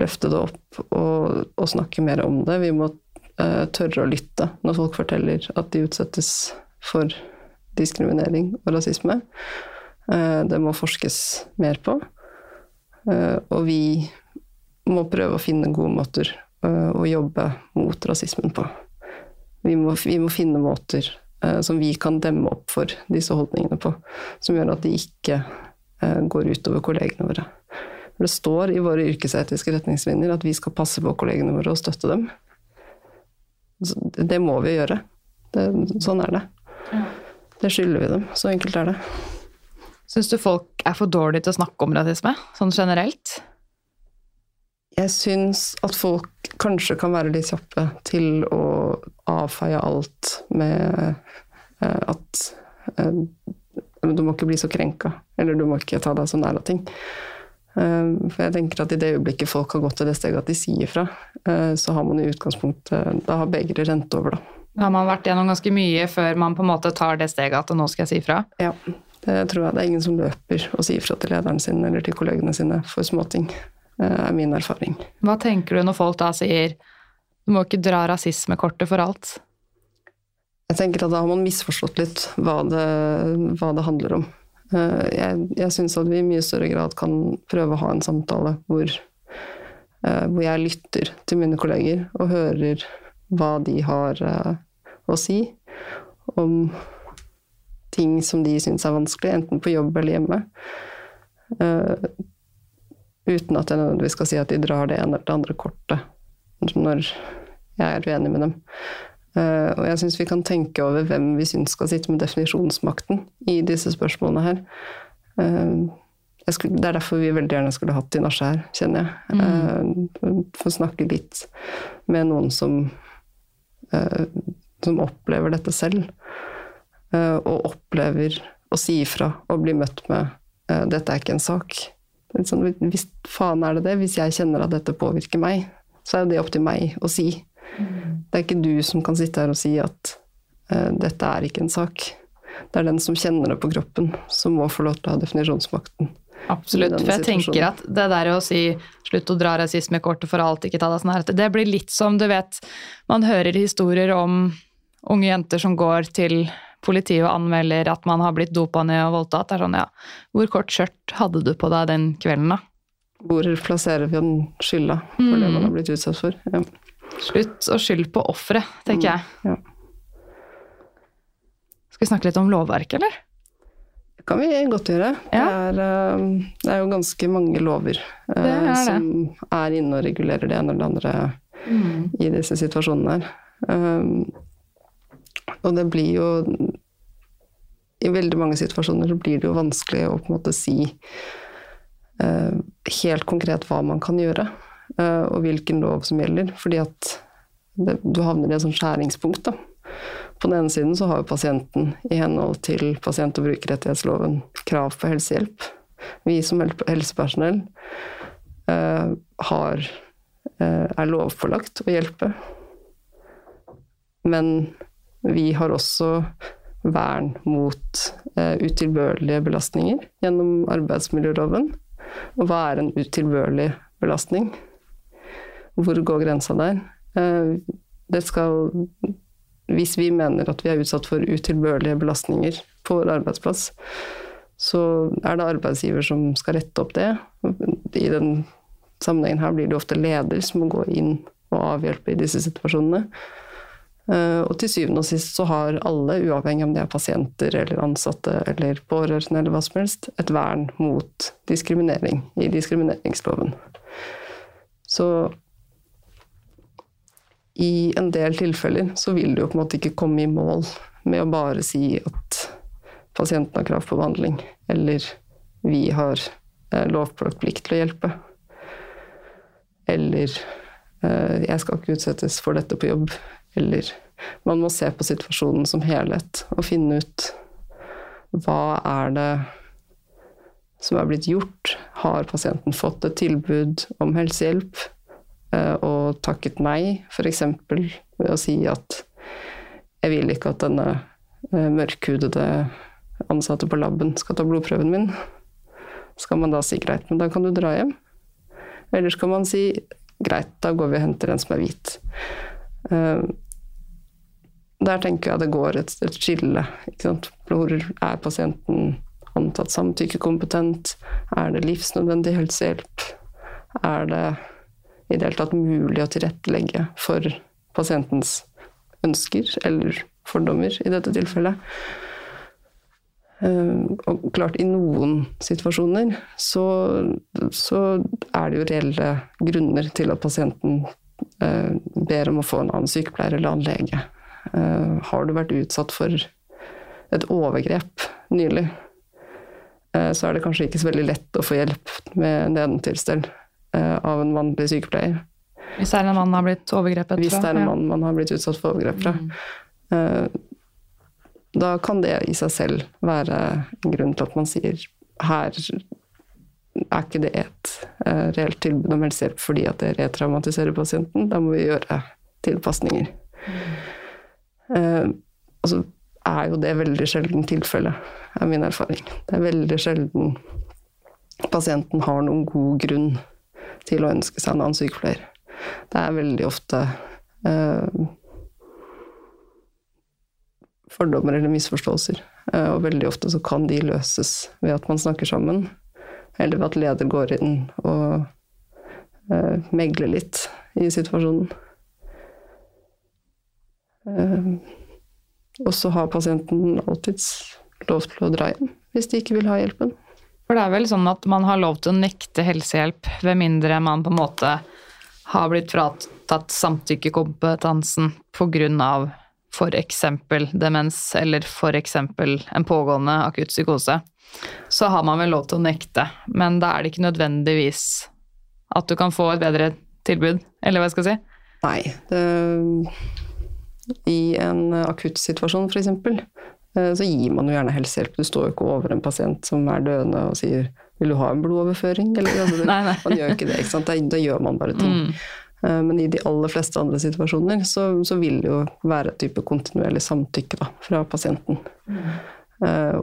Speaker 3: løfte det opp og, og snakke mer om det. Vi må eh, tørre å lytte når folk forteller at de utsettes for diskriminering og rasisme. Eh, det må forskes mer på. Og vi må prøve å finne gode måter å jobbe mot rasismen på. Vi må, vi må finne måter som vi kan demme opp for disse holdningene på, som gjør at de ikke eh, går utover kollegene våre. Det står i våre yrkesetiske retningslinjer at vi skal passe på kollegene våre og støtte dem. Det må vi gjøre. Det, sånn er det. Det skylder vi dem. Så enkelt er det.
Speaker 1: Syns du folk er for dårlige til å snakke om rasisme, sånn generelt?
Speaker 3: Jeg syns at folk kanskje kan være litt kjappe til å avfeie alt med eh, at eh, du må ikke bli så krenka, eller du må ikke ta deg så nær av ting. Eh, for jeg tenker at i det øyeblikket folk har gått til det steget at de sier fra, så har man i utgangspunktet Da har begeret rent over, da.
Speaker 1: Har man vært gjennom ganske mye før man på en måte tar det steget at nå skal jeg si fra?
Speaker 3: Ja, det tror jeg. Det er ingen som løper og sier fra til lederen sin eller til kollegene sine for småting, er min erfaring.
Speaker 1: Hva tenker du når folk da sier du må ikke dra rasismekortet for alt?
Speaker 3: Jeg tenker at da har man misforstått litt hva det, hva det handler om. Eh, Jeg, jeg syns at vi i mye større grad kan prøve å ha en samtale hvor eh, hvor jeg lytter til mine kolleger og hører hva de har eh, å si om ting som de syns er vanskelig, enten på jobb eller hjemme. Eh, uten at jeg nødvendigvis skal si at de drar det ene eller det andre kortet når jeg er uenig med dem. Uh, og jeg syns vi kan tenke over hvem vi syns skal sitte med definisjonsmakten i disse spørsmålene her. Uh, skulle, det er derfor vi veldig gjerne skulle hatt Tinashe her, kjenner jeg. Mm. Uh, for å snakke litt med noen som, som opplever dette selv. og opplever å si ifra og bli møtt med 'dette er ikke en sak'. Sånn, hvis faen er det det? Hvis jeg kjenner at dette påvirker meg, så er det opp til meg å si. Det er ikke du som kan sitte her og si at uh, dette er ikke en sak. Det er den som kjenner det på kroppen, som må få lov til å ha definisjonsmakten.
Speaker 1: Absolutt. For jeg tenker at det der å si 'slutt å dra rasismekortet for alt, ikke ta deg sånn her', det blir litt som du vet Man hører historier om unge jenter som går til politiet og anmelder at man har blitt dopa ned og voldtatt. Er sånn, ja. Hvor kort skjørt hadde du på deg den kvelden, da?
Speaker 3: Hvor plasserer vi den skylda for mm. det man har blitt utsatt for? Ja.
Speaker 1: Slutt å skylde på offeret, tenker jeg.
Speaker 3: Mm, ja.
Speaker 1: Skal vi snakke litt om lovverket, eller?
Speaker 3: Det kan vi godt gjøre. Ja. Det, er, eh, det, er, jo ganske mange lover uh, er som er inne og regulerer det ene eller det andre mm. i disse situasjonene her. Um, og det blir jo I veldig mange situasjoner så blir det jo vanskelig å på en måte si uh, helt konkret hva man kan gjøre. uh, og hvilken lov som gjelder. Fordi at det, du havner i et sånt skjæringspunkt. Da. På den ene siden så har jo pasienten i henhold til pasient- og brukerrettighetsloven krav på helsehjelp. Vi som helsepersonell uh, har, er lovpålagt å hjelpe. Men vi har også vern mot eh, utilbørlige belastninger gjennom arbeidsmiljøloven. Og hva er en utilbørlig belastning? Hvor går grensa der? Eh, det skal Hvis vi mener at vi er utsatt for utilbørlige belastninger på vår arbeidsplass, så er det arbeidsgiver som skal rette opp det. I den sammenhengen her blir det ofte leder som må gå inn og avhjelpe i disse situasjonene. Eh, og til syvende og sist så har alle, uavhengig om de er pasienter eller ansatte eller pårørende eller hva som helst, et vern mot diskriminering i diskrimineringsloven. Så i en del tilfeller så vil du jo på en måte ikke komme i mål med å bare si at pasienten har krav på behandling, eller vi har eh, lovpålagt plikt til å hjelpe. Eller eh, jeg skal ikke utsettes for dette på jobb. Eller man må se på situasjonen som helhet og finne ut hva er det som er blitt gjort? Har pasienten fått et tilbud om helsehjelp? Eh, og takket nei, f.eks. ved å si at jeg vil ikke at denne eh, mørkhudede ansatte på laben skal ta blodprøven min. Skal man da si greit, men da kan du dra hjem? Eller skal man si greit, da går vi og henter en som er hvit. Eh, der tenker jeg det går et, et skille. Hvor er pasienten antatt samtykkekompetent? Er det livsnødvendig helsehjelp? Er det i det hele tatt mulig å tilrettelegge for pasientens ønsker, eller fordommer i dette tilfellet. Eh, og klart, i noen situasjoner så, så er det jo reelle grunner til at pasienten ber om å få en annen sykepleier eller annen lege. Eh, har du vært utsatt for et overgrep nylig, så er det kanskje ikke så veldig lett å få hjelp med nedentilstell. Eh, av en mannlig sykepleier.
Speaker 1: Hvis det er en mann har blitt overgrepet?
Speaker 3: Hvis det er en mann man har blitt utsatt for overgrep fra. Mm. Eh, da kan det i seg selv være en grunn til at man sier her er ikke det et uh, reelt tilbud om helsehjelp fordi at det retraumatiserer pasienten. Da må vi gjøre tilpasninger. Mm. Uh, altså er jo det veldig sjelden tilfelle, er min erfaring. Det er veldig sjelden pasienten har noen god grunn til å ønske seg en annen sykepleier. Det er veldig ofte eh, fordommer eller misforståelser. Eh, og veldig ofte så kan de løses ved at man snakker sammen, eller at leder går inn og uh, megler litt i situasjonen. Uh, og så har pasienten alltids lov til å dra hjem hvis de ikke vil ha hjelpen.
Speaker 1: For det er vel sånn at man har lov til å nekte helsehjelp ved mindre man på en måte har blitt fratatt samtykkekompetansen pga. f.eks. demens eller f.eks. en pågående akutt psykose. Så har man vel lov til å nekte, men da er det ikke nødvendigvis at du kan få et bedre tilbud, eller hva jeg skal si?
Speaker 3: Nei. Det, I en akutt situasjon, f.eks., Eh, så gir man jo gjerne helsehjelp. Du står jo ikke over en pasient som er døende og sier 'vil du ha en blodoverføring'? Eller, altså,
Speaker 1: nei, nei.
Speaker 3: Man gjør jo ikke det, ikke sant. Da, da gjør man bare ting. Mm. Eh, men i de aller fleste andre situasjoner så, så vil det jo være et type kontinuerlig samtykke da, fra pasienten. Mm.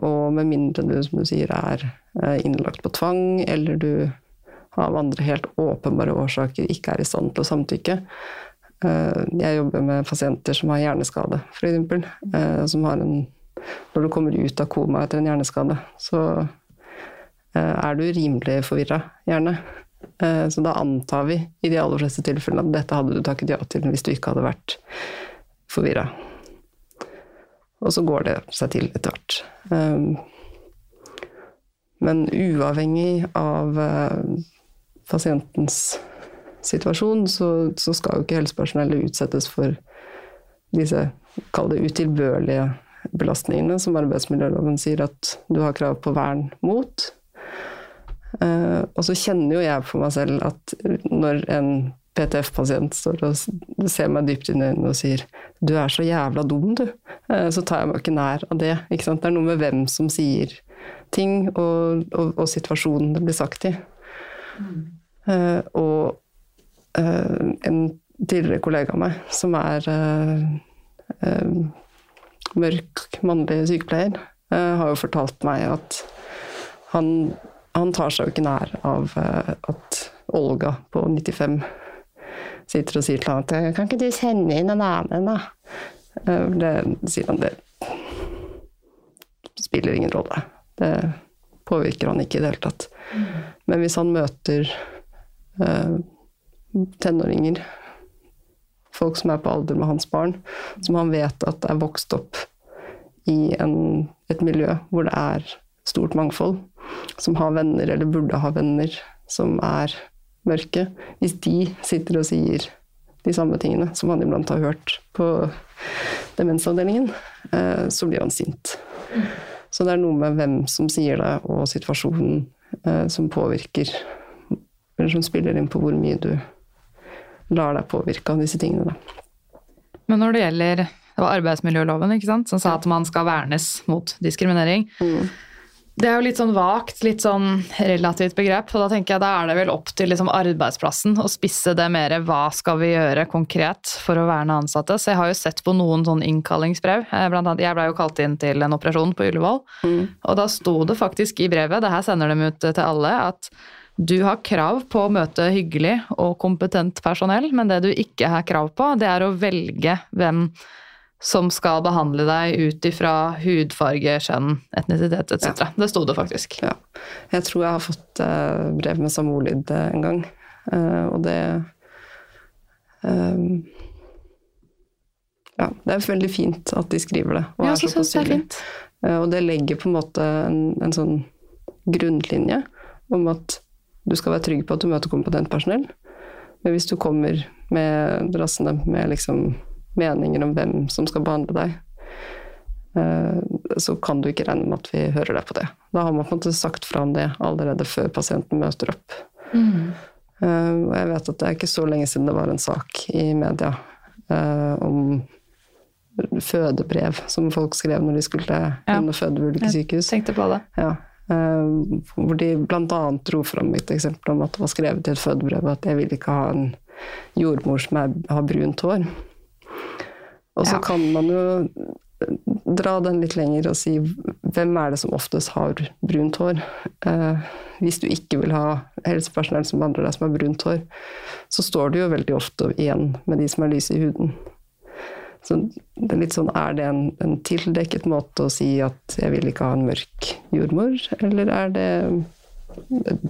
Speaker 3: Og med mindre du, som du sier, er innlagt på tvang, eller du av andre helt åpenbare årsaker ikke er i stand til å samtykke. Jeg jobber med pasienter som har hjerneskade, f.eks. Som har en når du kommer ut av koma etter en hjerneskade, så eh, er du rimelig forvirra, gjerne. Eh, så da antar vi i de aller fleste tilfellene at dette hadde du takket ja til hvis du ikke hadde vært forvirra. Og så går det seg til etter hvert. Eh, men uavhengig av pasientens situasjon, så skal jo ikke helsepersonellet utsettes for disse, kall det utilbørlige belastningene som arbeidsmiljøloven sier at du har krav på vern mot. Uh, og så kjenner jo jeg på meg selv at når en PTF-pasient står og ser meg dypt inn i øynene og sier 'du er så jævla dum, du', uh, så tar jeg meg ikke nær av det. Ikke sant? Det er noe med hvem som sier ting, og, og, og situasjonen det blir sagt i. Mm. Uh, og en tidligere kollega av meg som er mørk mannlig sykepleier, har jo fortalt meg at han, han tar seg jo ikke nær av uh, at Olga på 95 sitter og sier til ham at 'Kan ikke du sende inn en annen, da?' Uh, det sier han det spiller ingen rolle. Det påvirker han ikke i det hele tatt. Men hvis han møter tenåringer folk som er på alder med hans barn, som han vet at er vokst opp i en, et miljø hvor det er stort mangfold, som har venner eller burde ha venner som er mørke. Hvis de sitter og sier de samme tingene som han iblant har hørt på demensavdelingen, eh, så blir han sint. Så det er noe med hvem som sier det, og situasjonen eh, som påvirker Eller som spiller inn på hvor mye du lar deg påvirke av disse tingene. Da.
Speaker 1: Men når det gjelder det var arbeidsmiljøloven ikke sant, som sa at man skal vernes mot diskriminering. Mm. Det er jo litt sånn vagt, litt sånn relativt begrep. og Da tenker jeg da er det vel opp til liksom arbeidsplassen å spisse det mer. Hva skal vi gjøre konkret for å verne ansatte? Så jeg har jo sett på noen sånn innkallingsbrev. Eh, blant annet, jeg blei jo kalt inn til en operasjon på Ullevål. Mm. Og da sto det faktisk i brevet, det her sender de ut til alle, at du har krav på å møte hyggelig og kompetent personell, men det du ikke har krav på, det er å velge hvem som skal behandle deg ut ifra hudfarge, kjønn, etnisitet etc. Ja. Det sto det faktisk.
Speaker 3: Ja. Jeg tror jeg har fått uh, brev med samme ordlyd uh, en gang, uh, og det um, Ja, det er veldig fint at de skriver det.
Speaker 1: Og ja, så syns det er fint.
Speaker 3: og det legger på en måte en, en sånn grunnlinje om at du skal være trygg på at du møter kompetent personell. Men hvis du kommer med drassende med liksom meninger om hvem som skal behandle deg, eh, så kan du ikke regne med at vi hører deg på det. Da har man på en måte sagt fra om det allerede før pasienten møter opp. Mm. Eh, og jeg vet at det er ikke så lenge siden det var en sak i media eh, om fødebrev som folk skrev når de skulle inn og føde ved ulike sykehus.
Speaker 1: Jeg tenkte på det.
Speaker 3: Ja. Hvor de bl.a. dro fram et eksempel om at det var skrevet i et fødebrev at jeg vil ikke ha en jordmor som har brunt hår. Og så ja. kan man jo dra den litt lenger og si hvem er det som oftest har brunt hår? Eh, hvis du ikke vil ha helsepersonell som behandler deg som har brunt hår, så står du jo veldig ofte igjen med de som er lyse i huden. Så det er litt sånn, er det en, en, tildekket måte å si at jeg vil ikke ha en mørk jordmor, eller er det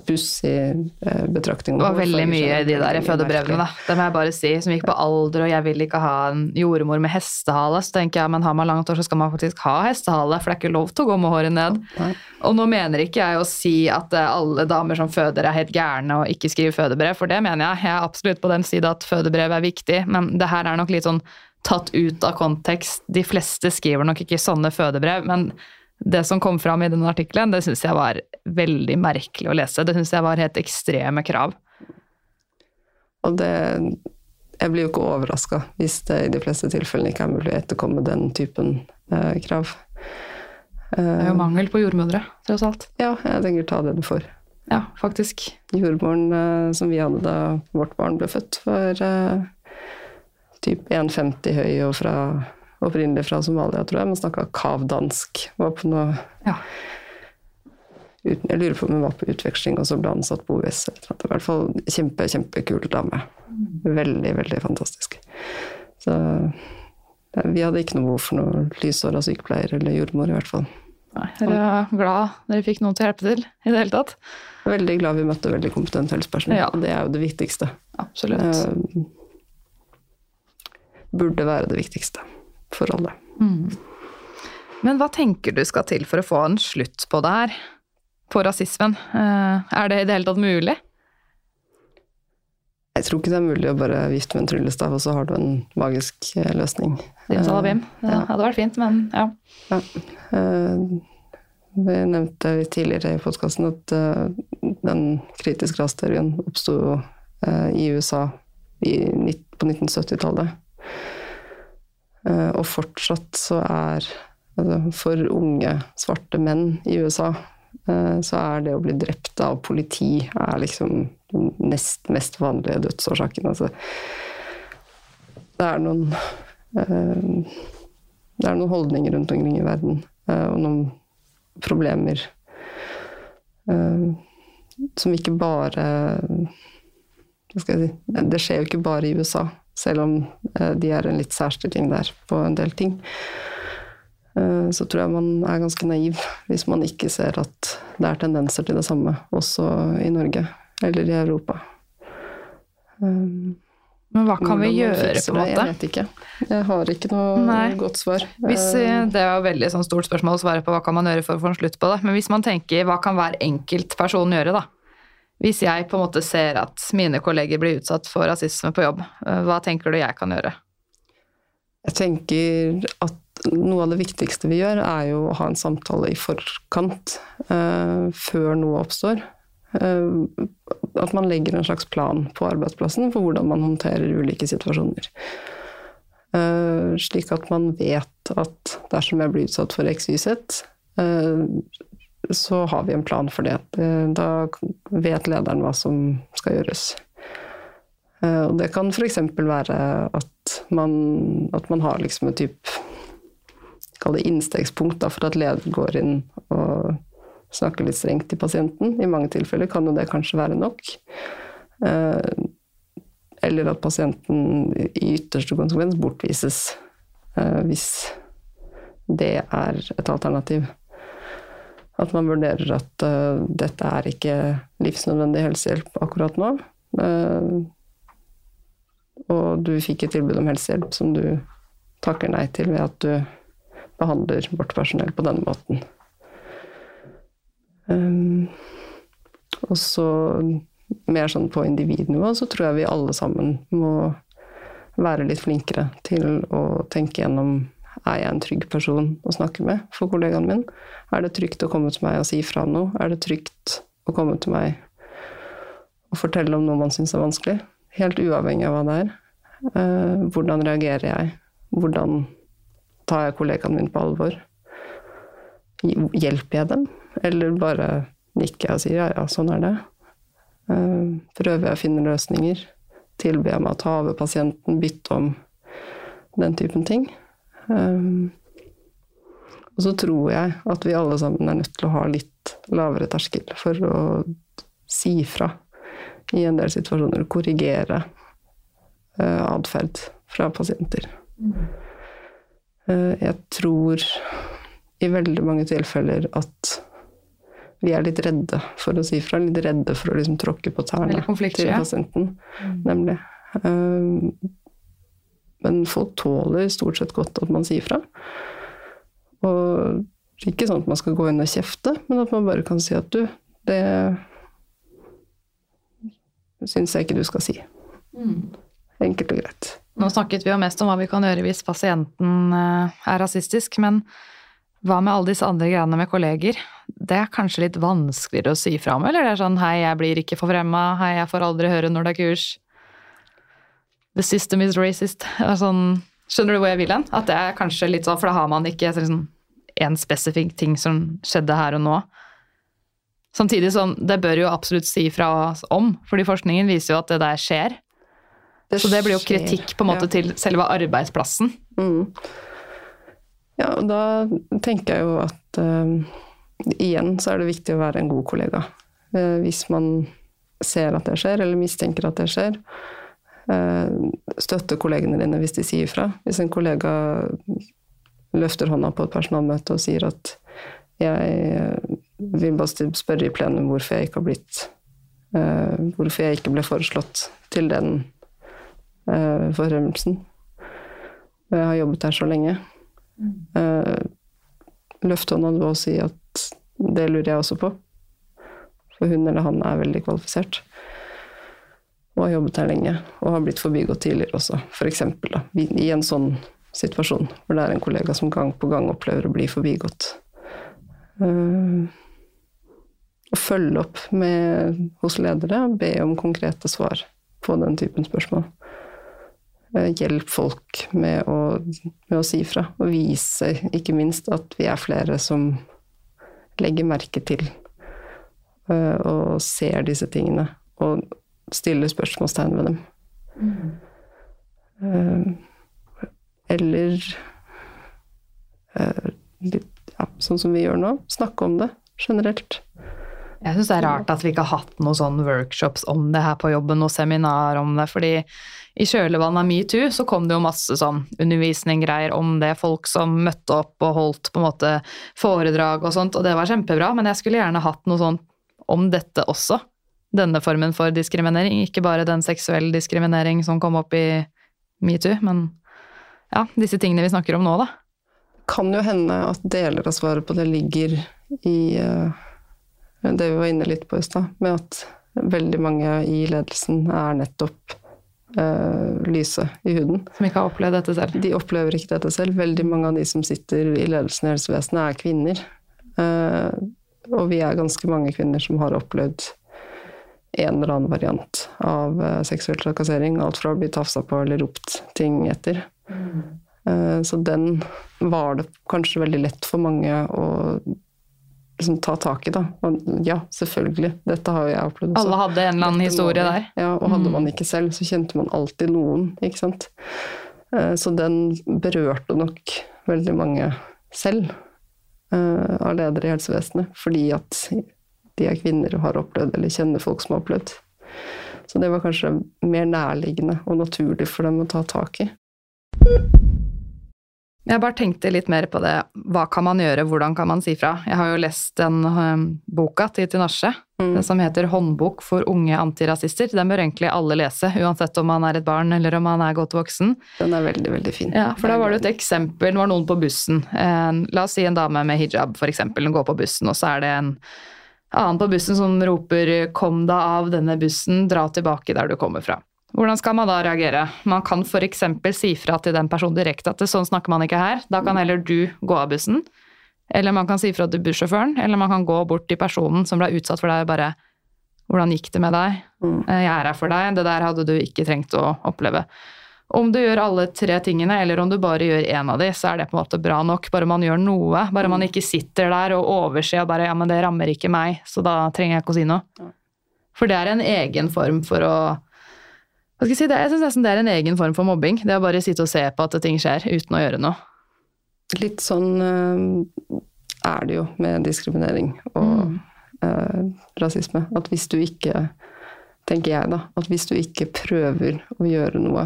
Speaker 3: pussig eh, betraktning.
Speaker 1: Det var veldig mye i de der fødebrevene, da. Det må jeg bare si. Som gikk på alder, og jeg vil ikke ha en jordmor med hestehale. Så tenker jeg, men har man langt hår, så skal man faktisk ha hestehale, for det er ikke lov til å gå med håret ned.
Speaker 3: Nei.
Speaker 1: Og nå mener ikke jeg å si at eh, alle damer som føder er helt gærne og ikke skriver fødebrev, for det mener jeg. Jeg er absolutt på den side at fødebrev er viktig, men det her er nok litt sånn tatt ut av kontekst. De fleste skriver nok ikke sånne fødebrev, men det som kom fram i den artikkelen, det syns jeg var veldig merkelig å lese. Det syns jeg var helt ekstreme krav.
Speaker 3: Og det Jeg blir jo ikke overraska hvis det i de fleste tilfellene ikke er mulig å etterkomme den typen eh, krav.
Speaker 1: Det er jo mangel på jordmødre, tross alt.
Speaker 3: Ja, jeg tenker ta det du får.
Speaker 1: Ja, faktisk.
Speaker 3: Jordmoren eh, som vi hadde da vårt barn ble født, var eh, typ 1,50 høy og fra, opprinnelig fra Somalia, tror jeg, men snakka kavdansk. Var på noe
Speaker 1: Ja.
Speaker 3: Uten, Jeg lurer på om hun var på utveksling, og så ble ansatt på OUS. I hvert fall kjempe, kjempekul dame. Veldig, veldig fantastisk. Så ja, vi hadde ikke noe behov for noe lyshåra sykepleier eller jordmor, i hvert fall.
Speaker 1: Nei, Dere er glad dere fikk noen til å hjelpe til i det hele tatt?
Speaker 3: Veldig glad vi møtte veldig kompetent helsepersonell.
Speaker 1: Ja.
Speaker 3: Det er jo det viktigste.
Speaker 1: Absolutt.
Speaker 3: Eh, burde være det viktigste for alle.
Speaker 1: Men hva tenker du skal til for å få en slutt på det her? På rasismen? Eh, Er det i det hele tatt mulig?
Speaker 3: Jeg tror ikke det er mulig å bare vifte med en tryllestav, og så har du en magisk eh, løsning.
Speaker 1: Det hadde vært fint, men ja.
Speaker 3: Ja. Eh, Vi nevnte tidligere i podkasten at eh, den kritiske rasteorien oppsto eh, i USA på 1970-tallet. Eh, Og fortsatt så er altså, For unge svarte menn i USA eh, så er det å bli drept av politi er liksom den nest mest vanlige dødsårsaken. Altså, det er noen eh, det er noen holdninger rundt omkring i verden, og noen problemer som ikke bare Hva skal jeg si Det skjer jo ikke bare i USA, selv om eh, de er en litt særstilling der på en del ting. Eh, Så tror jeg man er ganske naiv hvis man ikke ser at det er tendenser til det samme også i Norge eller i Europa. Eh,
Speaker 1: Men hva kan vi
Speaker 3: hvordan
Speaker 1: gjøre, på en måte?
Speaker 3: Jeg vet ikke. Jeg har ikke noe
Speaker 1: Nei.
Speaker 3: godt svar.
Speaker 1: Hvis, det er jo veldig sånn stort spørsmål å svare på hva kan man gjøre for å få en slutt på det. Men hvis man tenker hva kan hver enkelt person gjøre, da? Hvis jeg på en måte ser at mine kolleger blir utsatt for rasisme på jobb, eh, hva tenker du jeg kan gjøre?
Speaker 3: Jeg tenker at noe av det viktigste vi gjør, er jo å ha en samtale i forkant, uh, før noe oppstår. Uh, at man legger en slags plan på arbeidsplassen for hvordan man håndterer ulike situasjoner. Uh, slik at man vet at dersom jeg blir utsatt for XYZ, så har vi en plan for det. Eh, Da vet lederen hva som skal gjøres. Eh, Og det kan f.eks. være at man, at man har liksom et type Kall det innstegspunkt da, for at leder går inn og snakker litt strengt til pasienten. I mange tilfeller kan jo det kanskje være nok. Eh, Eller at pasienten i ytterste konsekvens bortvises, hvis det er et alternativ. At man vurderer at uh, dette er ikke livsnødvendig helsehjelp akkurat nå. Uh, og du fikk et tilbud om helsehjelp som du takker nei til ved at du behandler vårt personell på denne måten. Um, og så mer sånn på individnivå så tror jeg vi alle sammen må være litt flinkere til å tenke gjennom er jeg en trygg person å snakke med for kollegaen min? Er det trygt å komme til meg og si fra om noe? Er det trygt å komme til meg og fortelle om noe man syns er vanskelig? Helt uavhengig av hva det er. Eh, hvordan reagerer jeg? Hvordan tar jeg kollegaen min på alvor? Hjelper jeg dem? Eller bare nikker jeg og sier ja, ja, sånn er det? Eh, prøver jeg å finne løsninger? Tilber jeg meg å ta over pasienten, bytte om den typen ting? Um, og så tror jeg at vi alle sammen er nødt til å ha litt lavere terskel for å si fra i en del situasjoner. Korrigere uh, atferd fra pasienter. Uh, jeg tror i veldig mange tilfeller at vi er litt redde for å si fra, litt redde for å liksom tråkke på tærne til pasienten.
Speaker 1: ja.
Speaker 3: pasienten. Nemlig. Men folk tåler stort sett godt at man sier fra. Og ikke sånn at man skal gå inn og kjefte, men at man bare kan si at du, det syns jeg ikke du skal si. Enkelt og greit.
Speaker 1: Nå snakket vi jo mest om hva vi kan gjøre hvis pasienten eh, er rasistisk, men hva med alle disse andre greiene med kolleger? Det er kanskje litt vanskeligere å si fra om, eller det er sånn hei, jeg blir ikke forfremma, hei, jeg får aldri høre når det er kurs. The system is racist. Sånn, skjønner du hvor jeg vil hen? At det er kanskje litt sånn, for da har man ikke sånn, en spesifikk ting som skjedde her og nå. Samtidig sånn, det bør jo absolutt si fra om, fordi forskningen viser jo at det der skjer. Så det blir jo kritikk på en måte
Speaker 3: Ja.
Speaker 1: til selve arbeidsplassen.
Speaker 3: Mm. Ja, og da tenker jeg jo at uh, igjen så er det viktig å være en god kollega. Uh, hvis man ser at det skjer, eller mistenker at det skjer, støtte kollegene dine hvis de sier fra. Hvis en kollega løfter hånda på et personalmøte og sier at jeg eh, vil bare spørre i plenum hvorfor jeg ikke har blitt eh, Hvorfor jeg ikke ble foreslått til den forfremmelsen. Jeg har jobbet her så lenge. Løft hånda du og si at det lurer jeg også på. For hun eller han er veldig kvalifisert. Og har jobbet her lenge, og har blitt forbigått tidligere også, f.eks. I, en sånn situasjon hvor det er en kollega som gang på gang opplever å bli forbigått. Uh, følge opp med, hos ledere og be om konkrete svar på den typen spørsmål. Uh, Hjelp folk med å, med å si fra, og vise ikke minst at vi er flere som legger merke til uh, og ser disse tingene, og stiller spørsmålstegn ved dem. Mm. Eller eh, litt, ja, sånn som vi gjør nå, snakke om det generelt.
Speaker 1: Jeg syns det er rart at vi ikke har hatt noen sånne workshops om det her på jobben, og seminar om det, fordi i kjølvannet av metoo så kom det jo masse sånn undervisninggreier om det, folk som møtte opp og holdt på en måte foredrag og sånt, og det var kjempebra, men jeg skulle gjerne hatt noe sånt om dette også. Denne formen for diskriminering, ikke bare den seksuelle diskriminering som kom opp i metoo, men ja, disse tingene vi snakker om nå, da.
Speaker 3: kan jo hende at deler av svaret på det ligger i eh, det vi var inne litt på i stad, med at veldig mange i ledelsen er nettopp uh, lyse i huden.
Speaker 1: Som ikke har opplevd dette selv.
Speaker 3: De opplever ikke dette selv. Veldig mange av de som sitter i ledelsen i helsevesenet, er kvinner. Uh, og vi er ganske mange kvinner som har opplevd en eller annen variant av eh, seksuell trakassering. Alt fra å bli tafsa på eller ropt ting etter. Eh, så den var det kanskje veldig lett for mange å liksom ta tak i, da. Ja, selvfølgelig. Dette har jo jeg opplevd også.
Speaker 1: Alle hadde en eller annen historie der.
Speaker 3: Ja, og hadde man ikke selv, så kjente man alltid noen, ikke sant. Eh, Så den berørte nok veldig mange selv av ledere i helsevesenet, fordi at de er kvinner og har opplevd, eller kjenner folk som har opplevd. Så det var kanskje mer nærliggende og naturlig for dem å ta tak i.
Speaker 1: Jeg bare tenkte litt mer på det. Hva kan man gjøre, hvordan kan man si fra? Jeg har jo lest den øhm, boka til Tinashe,
Speaker 3: Mm.
Speaker 1: som heter 'Håndbok for unge antirasister'. Den bør egentlig alle lese, uansett om man er et barn eller om man er godt voksen.
Speaker 3: Den er veldig, veldig fin.
Speaker 1: Ja, for da var det et eksempel, det var noen på bussen. En, la oss si en dame med hijab, for eksempel, hun går på bussen, og så er det en annen på bussen som roper 'kom deg av denne bussen, dra tilbake der du kommer fra'. Hvordan skal man da reagere? Man kan f.eks. si fra til den personen direkte at sånn snakker man ikke her, da kan heller du gå av bussen. Eller man kan si fra til bussjåføren, eller man kan gå bort til personen som ble utsatt for deg, og bare 'Hvordan gikk det med deg?
Speaker 3: Mm.
Speaker 1: Eh, Jeg er her for deg. Det der hadde du ikke trengt å oppleve'. Om du gjør alle tre tingene, eller om du bare gjør én av de, så er det på en måte bra nok. Bare man gjør noe. Bare man ikke sitter der og overser og bare 'ja, men det rammer ikke meg', så da trenger jeg ikke å si noe. For det er en egen form for å hva skal jeg si, det, jeg synes nesten det er en egen form for mobbing. Det å bare sitte og se på at ting skjer uten å gjøre noe.
Speaker 3: Litt sånn eh, er det jo med diskriminering og eh, rasisme. At hvis du ikke, tenker jeg da, at hvis du ikke prøver å gjøre noe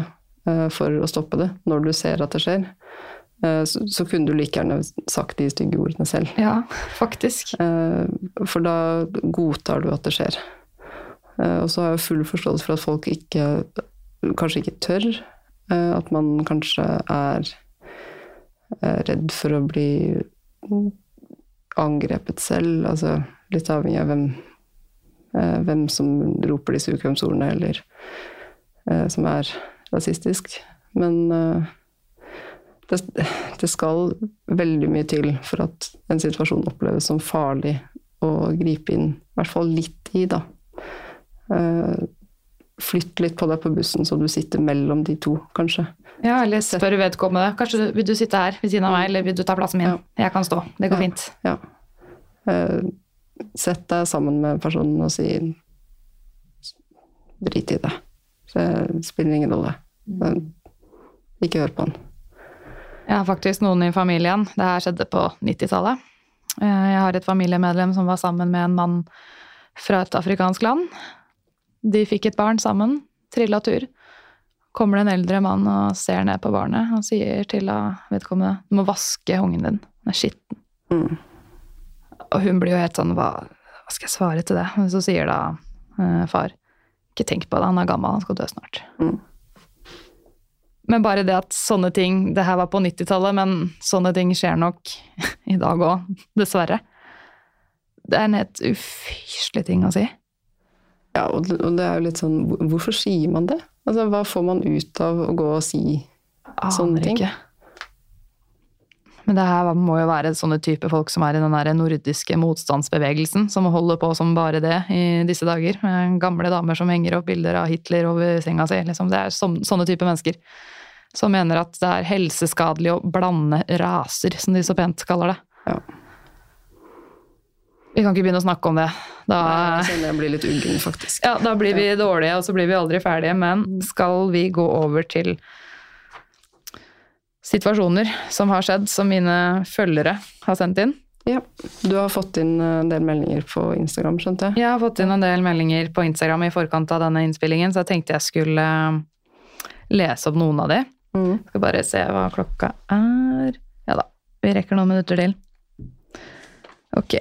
Speaker 3: for å stoppe det når du ser at det skjer, eh, så, kunne du like gjerne sagt de stygge ordene selv.
Speaker 1: Ja, faktisk.
Speaker 3: Eh, For da godtar du at det skjer. Eh, Og så har jeg full forståelse for at folk ikke, kanskje ikke tør. eh, At man kanskje er eh, redd for å bli angrepet selv. Altså litt avhengig av hvem, eh, hvem som roper disse ukvemsordene, eller eh, som er rasistisk. Men eh, det, det skal veldig mye til for at en situasjon oppleves som farlig å gripe inn, i hvert fall litt i, da. Eh, Flytt litt på deg på bussen, så du sitter mellom de to, kanskje.
Speaker 1: Ja, eller spør vedkommende. Kanskje vil du sitte her ved siden av meg, eller vil du ta plassen min?
Speaker 3: Ja.
Speaker 1: Jeg kan stå. Det går
Speaker 3: Ja.
Speaker 1: fint.
Speaker 3: Ja. Uh, Sett deg sammen med personen og si drit i det. Det spiller ingen rolle. Ikke hør på han.
Speaker 1: Jeg har faktisk noen i familien. Det her skjedde på 90-tallet. Eh, Jeg har et familiemedlem som var sammen med en mann fra et afrikansk land. De fikk et barn sammen, trilla tur. Kommer det en eldre mann og ser ned på barnet og sier til vedkommende du må vaske ungen din, den er skitten.
Speaker 3: Mm.
Speaker 1: Og hun blir jo helt sånn hva, hva skal jeg svare til det? Men så sier da eh, far ikke tenk på det, han er gammel, han skal dø snart.
Speaker 3: Mm.
Speaker 1: Men bare det at sånne ting Det her var på 90-tallet, men sånne ting skjer nok i dag òg, dessverre. Det er en helt ufyselig ting å si.
Speaker 3: Ja, og det, er jo litt sånn Hvorfor sier man det? Altså, Hva får man ut av å gå og si Sånne ting.
Speaker 1: ikke. Men det her må jo være sånne type folk som er i den der nordiske motstandsbevegelsen, som holder på som bare det i disse dager. Gamle damer som henger opp bilder av Hitler over senga si. Liksom. Det er sånn, sånne type mennesker. Som mener at det er helseskadelig å blande raser, som de så pent kaller det.
Speaker 3: Ja.
Speaker 1: Vi kan ikke begynne å snakke om det. Da,
Speaker 3: kjenner jeg blir litt uggen, faktisk.
Speaker 1: ja, da blir vi dårlige, og så blir vi aldri ferdige. Men skal vi gå over til situasjoner som har skjedd, som mine følgere har sendt inn?
Speaker 3: Ja. Du har fått inn en del meldinger på Instagram, skjønte jeg.
Speaker 1: Jeg har fått inn en del meldinger på Instagram i forkant av denne innspillingen, så jeg tenkte jeg skulle eh, lese opp noen av de.
Speaker 3: Mm.
Speaker 1: Skal bare se hva klokka er. Ja da, vi rekker noen minutter til. Ok.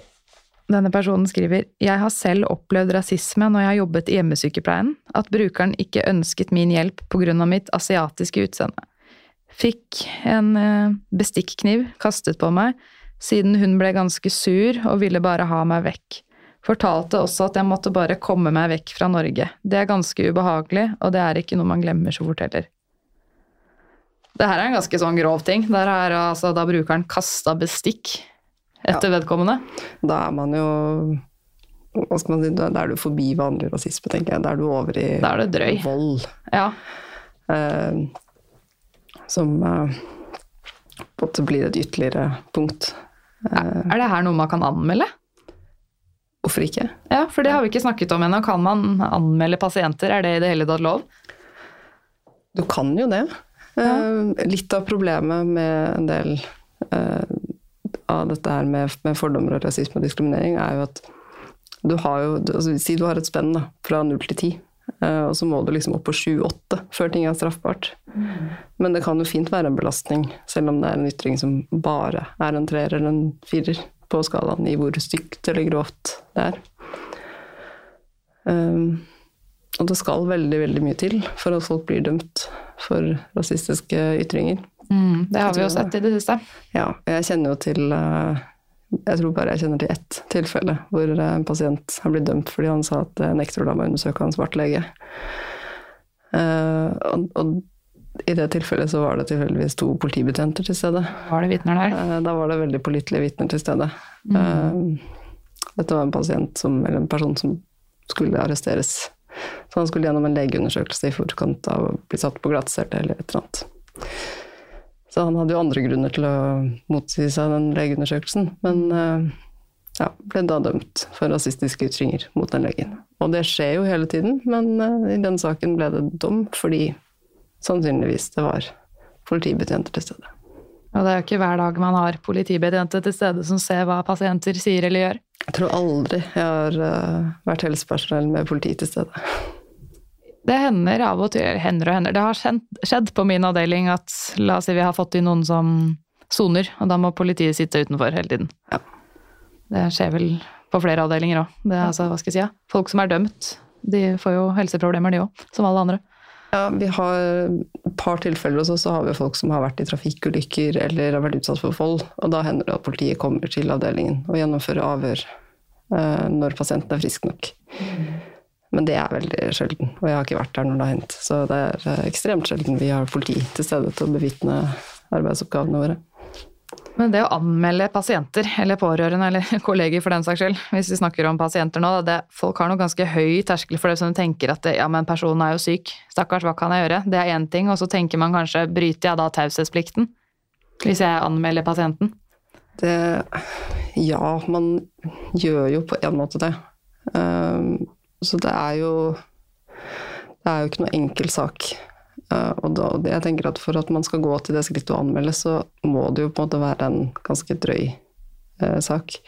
Speaker 1: Denne personen skriver Jeg har selv opplevd rasisme når jeg har jobbet i hjemmesykepleien. At brukeren ikke ønsket min hjelp pga. mitt asiatiske utseende. Fikk en eh, bestikkniv kastet på meg, siden hun ble ganske sur og ville bare ha meg vekk. Fortalte også at jeg måtte bare komme meg vekk fra Norge. Det er ganske ubehagelig, og det er ikke noe man glemmer så fort heller. Det her er en ganske sånn grov ting. Der er altså da brukeren kasta bestikk etter vedkommende.
Speaker 3: Da er man jo hva skal man si, Da er du forbi vanlig rasisme, tenker jeg. Da er du over i
Speaker 1: Da er det drøy.
Speaker 3: vold.
Speaker 1: Ja.
Speaker 3: Eh, som eh, på en måte blir et ytterligere punkt.
Speaker 1: Er det her noe man kan anmelde?
Speaker 3: Hvorfor ikke?
Speaker 1: Ja, for det har vi ikke snakket om ennå. Kan man anmelde pasienter? Er det i det hele tatt lov?
Speaker 3: Du kan jo det. Ja. litt av problemet med en del eh, av dette her med, med fordommer og rasisme og diskriminering, er jo at du har jo altså, Si du har et spenn da, fra null til ti, eh, og så må du liksom opp på sju-åtte før ting er straffbart. Men det kan jo fint være en belastning, selv om det er en ytring som bare er en treer eller en firer på skalaen i hvor stygt eller grovt det er. Um, og det skal veldig, veldig mye til for at folk blir dømt for rasistiske ytringer.
Speaker 1: Mm, det har vi jo sett i det siste.
Speaker 3: Ja, jeg kjenner jo til eh, Jeg tror bare jeg kjenner til ett tilfelle hvor eh, en pasient har blitt dømt fordi han sa at eh, nekter å la meg undersøke en svart lege. Eh, og, og i det tilfellet så var det tilfeldigvis to politibetjenter til stede.
Speaker 1: Var det vitner der?
Speaker 3: Uh, Da var det veldig pålitelige vitner til stede. Eh, Dette var en pasient som, eller en person som skulle arresteres. Så han skulle gjennom en legeundersøkelse i forkant av å bli satt på glattcelle eller et eller annet. Så han hadde jo andre grunner til å motsi seg den legeundersøkelsen, men eh, ja, ble da dømt for rasistiske ytringer mot den legen. Og det skjer jo hele tiden, men eh, i den saken ble det dom fordi sannsynligvis det var politibetjenter til stede.
Speaker 1: Og det er jo ikke hver dag man har politibetjenter til stede som ser hva pasienter sier eller gjør.
Speaker 3: Jeg tror aldri jeg har eh, vært helsepersonell med politi til stede.
Speaker 1: Det hender av og til, hender og hender. Det har skjedd, på min avdeling at la oss si vi har fått inn noen som soner, og da må politiet sitte utenfor hele tiden.
Speaker 3: Ja.
Speaker 1: Det skjer vel på flere avdelinger òg. Altså, hva skal jeg si, ja. Folk som er dømt, de får jo helseproblemer, de òg, som alle andre.
Speaker 3: Ja, vi har et par tilfeller hos oss, så har vi folk som har vært i trafikkulykker eller har vært utsatt for vold. Og da hender det at politiet kommer til avdelingen og gjennomfører avhør eh, når pasienten er frisk nok. Men det er veldig sjelden, og jeg har ikke vært der når det har hendt. Så det er eh, ekstremt sjelden vi har politi til stede til å bevitne arbeidsoppgavene våre.
Speaker 1: Men det å anmelde pasienter, eller pårørende, eller kolleger for den saks skyld, hvis vi snakker om pasienter nå, det, folk har noe ganske høy terskel for det som de tenker at det, ja, men personen er jo syk, stakkars, hva kan jeg gjøre? Det er én ting, og så tenker man kanskje, bryter jeg da taushetsplikten? Hvis jeg anmelder pasienten?
Speaker 3: Det Ja, man gjør jo på en måte det. Um, så det er jo Det er jo ikke noe enkel sak. Uh, og da, jeg tenker at for at man skal gå til det skrittet å anmelde, så må det jo på en måte være en ganske drøy eh, sak.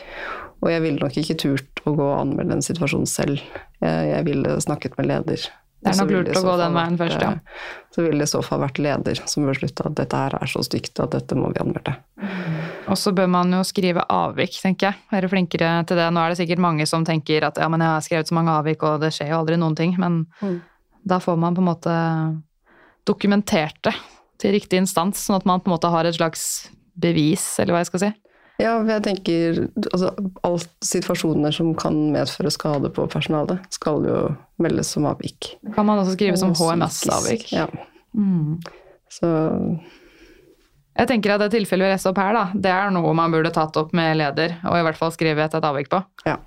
Speaker 3: Og jeg ville nok ikke turt å gå og anmelde en situasjon selv. Jeg, jeg ville snakket med leder.
Speaker 1: Det er nok lurt å gå den veien
Speaker 3: vært,
Speaker 1: først, ja.
Speaker 3: uh, Så ville det i så fall vært leder som beslutta at dette her er så stygt at dette må vi anmelde.
Speaker 1: Og så bør man jo skrive avvik, tenker jeg. Være flinkere til det. Nå er det sikkert mange som tenker at ja, men jeg har skrevet så mange avvik, og det skjer jo aldri noen ting. Men
Speaker 3: Mm.
Speaker 1: da får man på en måte dokumentert det til riktig instans, sånn at man på en måte har et slags bevis, eller hva jeg skal si.
Speaker 3: Ja, jeg tenker altså, alt situasjoner som kan medføre skade på personalet, skal jo meldes som avvik.
Speaker 1: Kan man også skrive som HMS-avvik.
Speaker 3: Ja.
Speaker 1: Mm.
Speaker 3: Så
Speaker 1: Jeg tenker at det tilfellet vi leste opp her, da, det er noe man burde tatt opp med leder, og i hvert fall skrevet et avvik på.
Speaker 3: ja.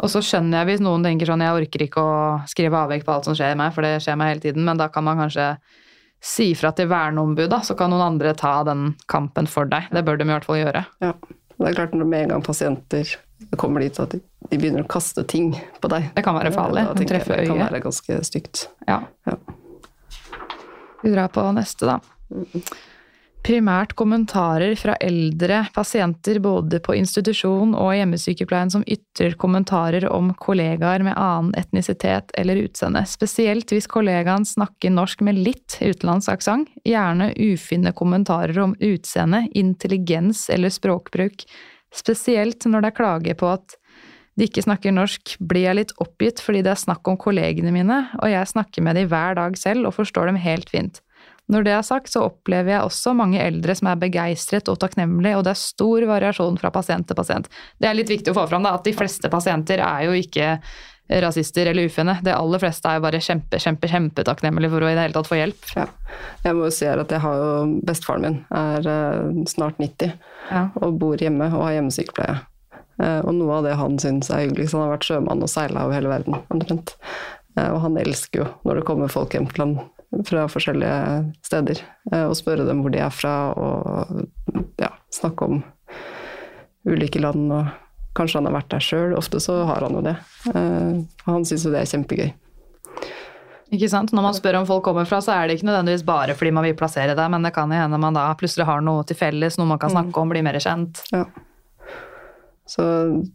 Speaker 1: Og så skjønner jeg hvis noen tenker sånn, jeg orker ikke å skrive avvik på alt som skjer meg, for det skjer meg hele tiden, men da kan man kanskje si fra til verneombud, så kan noen andre ta den kampen for deg. Det bør de i hvert fall gjøre.
Speaker 3: ja. Det er klart når med en gang pasienter kommer dit at de de begynner å kaste ting på deg.
Speaker 1: Det kan være farlig,
Speaker 3: Da jeg Det kan være ganske stygt.
Speaker 1: Ja.
Speaker 3: Ja.
Speaker 1: Vi drar på neste, da. Primært kommentarer fra eldre pasienter både på institusjon og hjemmesykepleien som ytrer kommentarer om kollegaer med annen etnisitet eller utseende. Spesielt hvis kollegaen snakker norsk med litt utenlandsk aksent. Gjerne ufine kommentarer om utseende, intelligens eller språkbruk. Spesielt når det er klage på at de ikke snakker norsk, blir jeg litt oppgitt fordi det er snakk om kollegene mine, og jeg snakker med de hver dag selv og forstår dem helt fint. Når det er sagt, så opplever jeg også mange eldre som er begeistret og takknemlige, og det er stor variasjon fra pasient til pasient. Det er litt viktig å få fram da, at de fleste pasienter er jo ikke rasister eller ufine. De aller fleste er jo bare kjempe, kjempe, kjempetakknemlige for å i det hele tatt få hjelp.
Speaker 3: Ja. Jeg må jo si at jeg har jo Bestefaren min er eh, snart 90
Speaker 1: Ja.
Speaker 3: og bor hjemme og har hjemmesykepleie. Eh, Og noe av det han syns er hyggelig, så han har vært sjømann og seila over hele verden omtrent. Eh, Og han elsker jo når det kommer folk hjem til ham fra forskjellige steder, eh, og spørre dem hvor de er fra, og ja, snakke om ulike land. og Kanskje han har vært der sjøl, ofte så har han jo det. Eh, Og han syns jo det er kjempegøy.
Speaker 1: Ikke sant? Når man spør om folk kommer fra, så er det ikke nødvendigvis bare fordi man vil plassere det, men det kan hende man da plutselig har noe til felles, noe man kan snakke om, bli mer kjent.
Speaker 3: Ja. Så,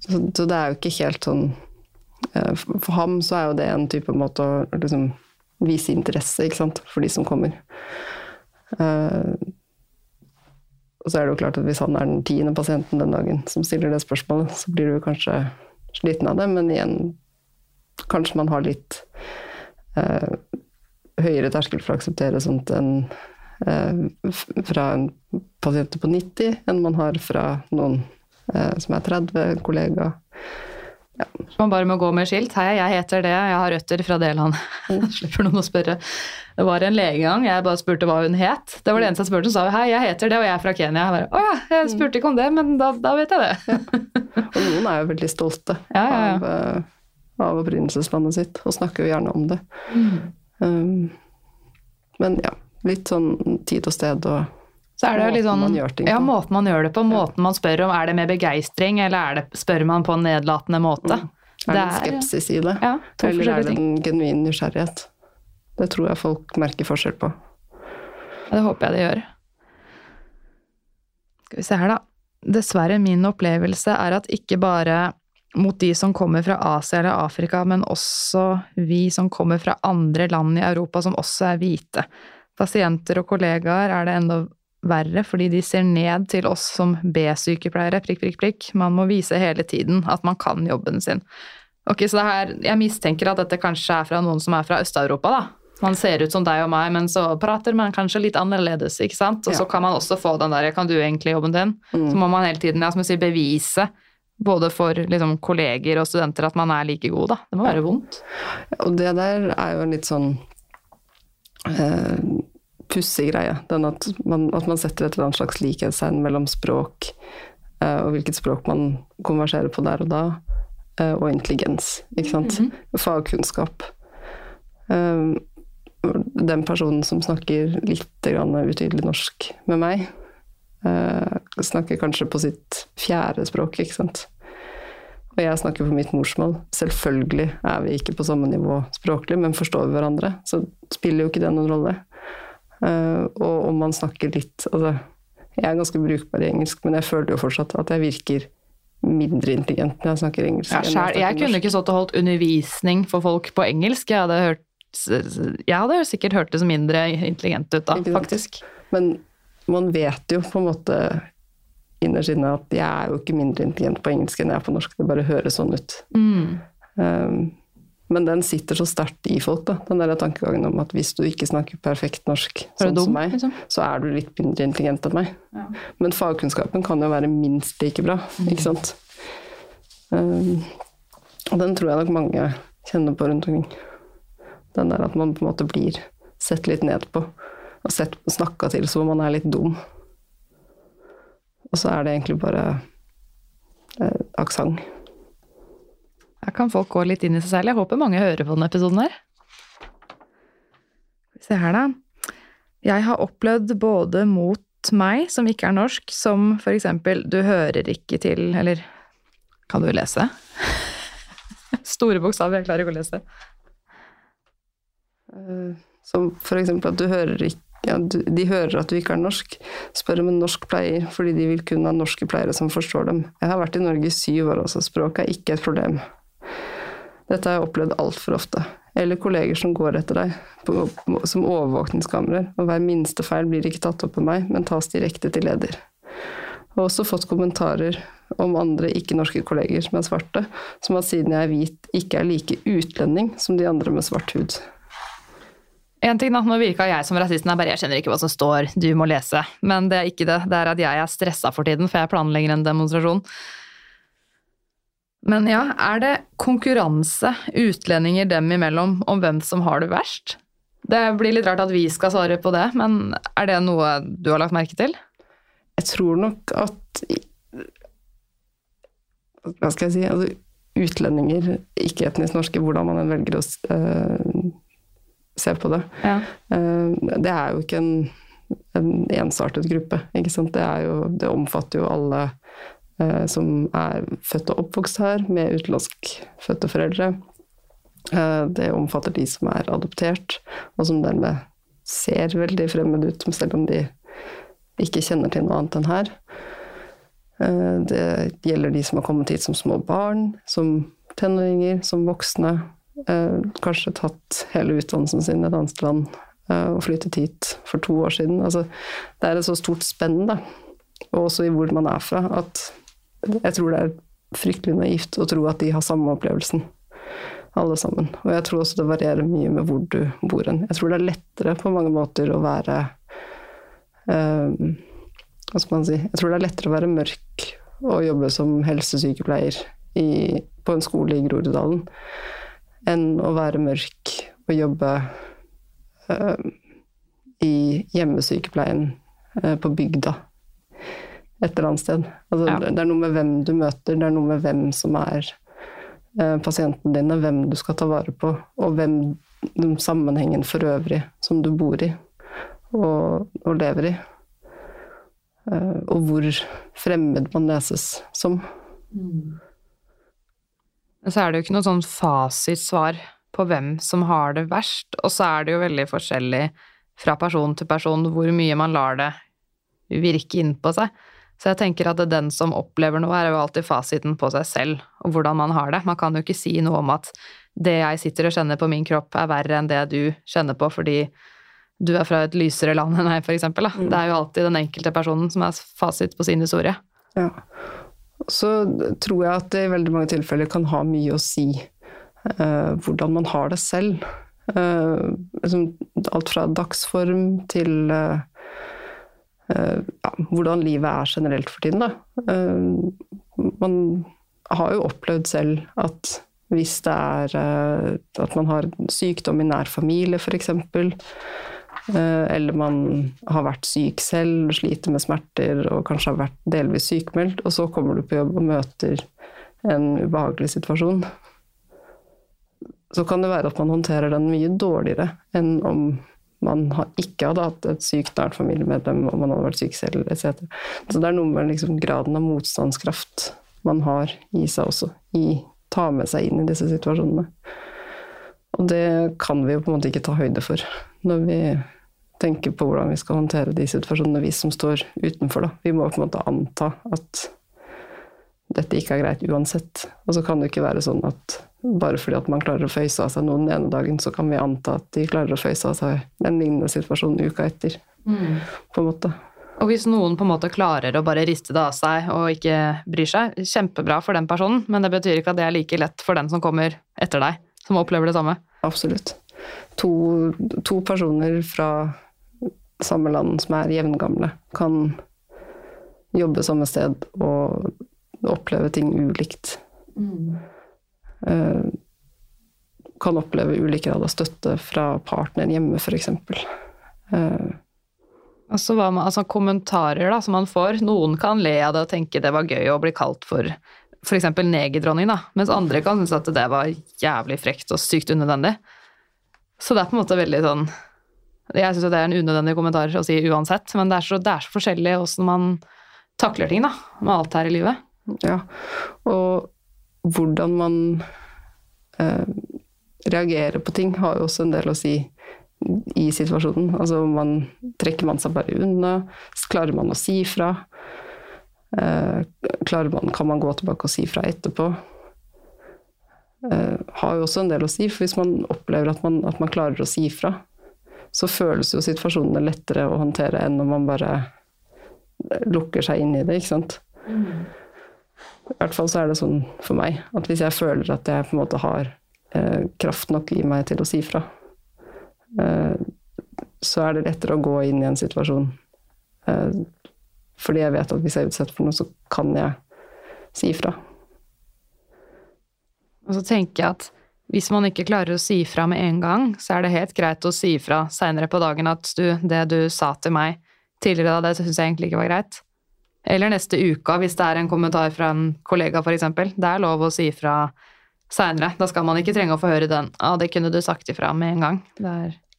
Speaker 3: så, så det er jo ikke helt sånn For for ham så er jo det en type måte å liksom vise interesse ikke sant, for de som kommer. Eh, og så er det jo klart at hvis han er den tiende pasienten den dagen som stiller det spørsmålet, så blir du kanskje sliten av det, men igjen kanskje man har litt eh, høyere terskel for å akseptere sånt enn eh, fra en pasient på 90 enn man har fra noen eh, som er 30, en kollega.
Speaker 1: Man bare må gå med skilt. Hei, jeg heter det, jeg har røtter fra det landet. Slipper noen å spørre. Det var en lege gang, jeg bare spurte hva hun het. Det var det eneste jeg spurte, hun sa hei, jeg heter det, og jeg er fra Kenya. Jeg bare, Å ja, jeg spurte ikke om det, men da, da vet jeg det.
Speaker 3: Og noen er jo veldig stolte
Speaker 1: Ja, ja, ja.
Speaker 3: Av, eh, av opprinnelseslandet sitt, og snakker jo gjerne om det.
Speaker 1: Mm.
Speaker 3: Um, men ja, litt sånn tid og sted og
Speaker 1: Så er det jo litt sånn, ja, måten man gjør det på, måten man spør om, er det med begeistring, eller er det, spør man på en nedlatende måte?
Speaker 3: Er det en skepsis i det?
Speaker 1: Ja,
Speaker 3: Eller er det en genuin nysgjerrighet? Det tror jeg folk merker forskjell på.
Speaker 1: Ja, Det håper jeg det gjør. Skal vi se her, da. Dessverre, min opplevelse er at ikke bare mot de som kommer fra Asia eller Afrika, men også vi som kommer fra andre land i Europa som også er hvite. Pasienter og kollegaer er det enda verre, fordi de ser ned til oss som B-sykepleiere, prikk, prikk, prikk. Man må vise hele tiden at man kan jobben sin. Ok, så det her, Jeg mistenker at dette kanskje er fra noen som er fra Øst-Europa, da. Man ser ut som deg og meg, men så prater man kanskje litt annerledes, ikke sant. Og så kan man også få den der 'kan du egentlig jobben din'?
Speaker 3: Mm.
Speaker 1: Så må man hele tiden ja, som jeg sier, bevise, både for liksom, kolleger og studenter, at man er like god, da. Det må være vondt.
Speaker 3: Og det der er jo en litt sånn eh, pussig greie. Den at man, at man setter et eller annet slags likhetstegn mellom språk eh, og hvilket språk man konverserer på der og da, eh, og intelligens. Ikke sant? Fagkunnskap. Eh, den personen som snakker litt grann utydelig norsk med meg, eh, snakker kanskje på sitt fjerde språk, ikke sant. Og jeg snakker på mitt morsmål. Selvfølgelig er vi ikke på samme nivå språklig, men forstår vi hverandre, så spiller jo ikke det noen rolle. Eh, og om man snakker litt Altså, jeg er ganske brukbar i engelsk, men jeg føler jo fortsatt at jeg virker mindre intelligent når jeg snakker engelsk.
Speaker 1: Ja, selv, jeg kunne ikke stått og holdt undervisning for folk på engelsk. Jeg hadde, hørt, jeg hadde sikkert hørtes mindre intelligent ut da, faktisk.
Speaker 3: Men man vet jo på en måte innerst inne at jeg er jo ikke mindre intelligent på engelsk enn jeg er på norsk. Det bare høres sånn ut.
Speaker 1: Mm.
Speaker 3: Um, men den sitter så sterkt i folk, da, den der tankegangen om at hvis du ikke snakker perfekt norsk, sånn
Speaker 1: dum,
Speaker 3: som meg,
Speaker 1: liksom?
Speaker 3: så er du litt mindre intelligent enn meg.
Speaker 1: Ja.
Speaker 3: Men fagkunnskapen kan jo være minst like bra, ikke sant. Um, og den tror jeg nok mange kjenner på rundt omkring. Den der at man på en måte blir sett litt ned på, og sett, snakka til som om man er litt dum. Og så er det egentlig bare eh, aksent.
Speaker 1: Her kan folk gå litt inn i seg selv. Jeg håper mange hører på denne episoden her. Se her, da. Jeg har opplevd både mot meg, som ikke er norsk, som for eksempel du hører ikke til Eller kan du lese? Store bokstaver, jeg klarer ikke å lese.
Speaker 3: Eh, Som for eksempel at du hører ikke ja, De hører at du ikke er norsk. Spør om en norsk pleier, fordi de vil kun ha norske pleiere som forstår dem. Jeg har vært i Norge i syv år også, språk er ikke et problem. Dette har jeg opplevd altfor ofte. Eller kolleger som går etter deg på, som overvåkningskameraer, og hver minste feil blir ikke tatt opp med meg, men tas direkte til leder. Jeg har også fått kommentarer om andre ikke-norske kolleger som er svarte, som at siden jeg er hvit, ikke er like utlending som de andre med svart hud.
Speaker 1: En ting da, Nå virka jeg som rasisten. Jeg bare, jeg kjenner ikke hva som står, du må lese. Men det er ikke det. Det er at jeg er stressa for tiden, for jeg planlegger en demonstrasjon. Men ja, er det konkurranse utlendinger dem imellom om hvem som har det verst? Det blir litt rart at vi skal svare på det, men er det noe du har lagt merke til?
Speaker 3: Jeg tror nok at Hva skal jeg si altså, Utlendinger, ikke-etnisk norske, hvordan man velger å uh, se på det.
Speaker 1: Ja.
Speaker 3: Uh, det er jo ikke en, en ensartet gruppe. Ikke sant? Det, jo, det omfatter jo alle som er født og oppvokst her, med utenlandskfødte foreldre. Eh, det omfatter de som er adoptert, og som dermed ser veldig fremmede ut, selv om de ikke kjenner til noe annet enn her. Eh, Det gjelder de som har kommet hit som små barn, som tenåringer, som voksne. eh, Kanskje tatt hele utdannelsen sin i et annet land eh, og flyttet hit for to år siden. Altså, det er et så stort spenn, da, og også i hvor man er fra, at jeg tror det er fryktelig naivt å tro at de har samme opplevelsen, alle sammen. Og jeg tror også det varierer mye med hvor du bor hen. Jeg tror det er lettere på mange måter å være um, hva skal man si Jeg tror det er lettere å være mørk og jobbe som helsesykepleier i, på en skole i Groruddalen enn å være mørk og jobbe um, i hjemmesykepleien uh, på bygda et eller annet sted. Altså,
Speaker 1: Ja.
Speaker 3: Det er noe med hvem du møter, det er noe med hvem som er eh, din, dine, hvem du skal ta vare på, og hvem den sammenhengen for øvrig som du bor i og, og lever i. Eh, og hvor fremmed man leses som.
Speaker 1: Så er det jo ikke noe sånn fasitsvar på hvem som har det verst, og så er det jo veldig forskjellig fra person til person hvor mye man lar det virke inn på seg. Så jeg tenker at det den som opplever noe, er jo alltid fasiten på seg selv, og hvordan man har det. Man kan jo ikke si noe om at det jeg sitter og kjenner på min kropp, er verre enn det du kjenner på, fordi du er fra et lysere land enn meg, for eksempel.
Speaker 3: Mm.
Speaker 1: Det er jo alltid den enkelte personen som er fasit på sin historie.
Speaker 3: Ja. Så tror jeg at det i veldig mange tilfeller kan ha mye å si uh, hvordan man har det selv. Uh, liksom alt fra dagsform til eh, ja, hvordan livet er generelt for tiden. Da. Eh, man har jo opplevd selv at hvis det er eh, at man har sykdom i nær familie, f.eks., Eh, eller man har vært syk selv, sliter med smerter og kanskje har vært delvis sykemeldt, og så kommer du på jobb og møter en ubehagelig situasjon. Så kan det være at man håndterer den mye dårligere enn om man ikke hadde hatt et sykt nært familiemedlem og man hadde vært syk selv etc. Så det er noe med liksom graden av motstandskraft man har i seg også, i ta med seg inn i disse situasjonene. Og det kan vi jo på en måte ikke ta høyde for når vi tenker på hvordan vi skal håndtere de situasjonene, vi som står utenfor. Da. Vi må på en måte anta at dette ikke er greit uansett. Og så kan det ikke være sånn at bare fordi at man klarer å føyse av seg noen den ene dagen, så kan vi anta at de klarer å føyse av seg en lignende situasjon uka etter. På en måte.
Speaker 1: Og hvis noen på en måte klarer å bare riste det av seg og ikke bryr seg, kjempebra for den personen, men det betyr ikke at det er like lett for den som kommer etter deg, som opplever det samme.
Speaker 3: Absolutt. To, to personer fra samme land som er jevngamle, kan jobbe samme sted og oppleve ting ulikt. Mm. kan oppleve ulik grad av støtte fra partneren hjemme, f.eks. Og
Speaker 1: så hva med, altså kommentarer da, som man får. Noen kan le av det og tenke det var gøy å bli kalt for f.eks. negerdronning, da, mens andre kan synes at det var jævlig frekt og sykt unødvendig. Så det er på en måte veldig sånn Jeg syns det er en unødvendig kommentar å si uansett, men det er så, det er så forskjellig åssen man takler ting, da, med alt her i livet.
Speaker 3: Ja, og hvordan man eh, reagerer på ting har jo også en del å si i situasjonen. Altså man, trekker man seg bare unna? Klarer man å si fra? Eh, klarer man, kan man gå tilbake og si fra etterpå? Eh, har jo også en del å si, for hvis man opplever at man, at man klarer å si fra, så føles jo situasjonene lettere å håndtere enn om man bare lukker seg inn i det, ikke sant. I hvert fall så er det sånn for meg at hvis jeg føler at jeg på en måte har eh, kraft nok i meg til å si fra, eh, så er det lettere å gå inn i en situasjon. Eh, fordi jeg vet at hvis jeg er utsatt for noe, så kan jeg si fra.
Speaker 1: Og så tenker jeg at hvis man ikke klarer å si fra med en gang, så er det helt greit å si fra seinere på dagen at du, det du sa til meg tidligere da, det syns jeg egentlig ikke var greit. Eller neste uke, hvis det er en kommentar fra en kollega, f.eks. Det er lov å si fra seinere. Da skal man ikke trenge å få høre den. Ja, det kunne du sagt ifra med en gang.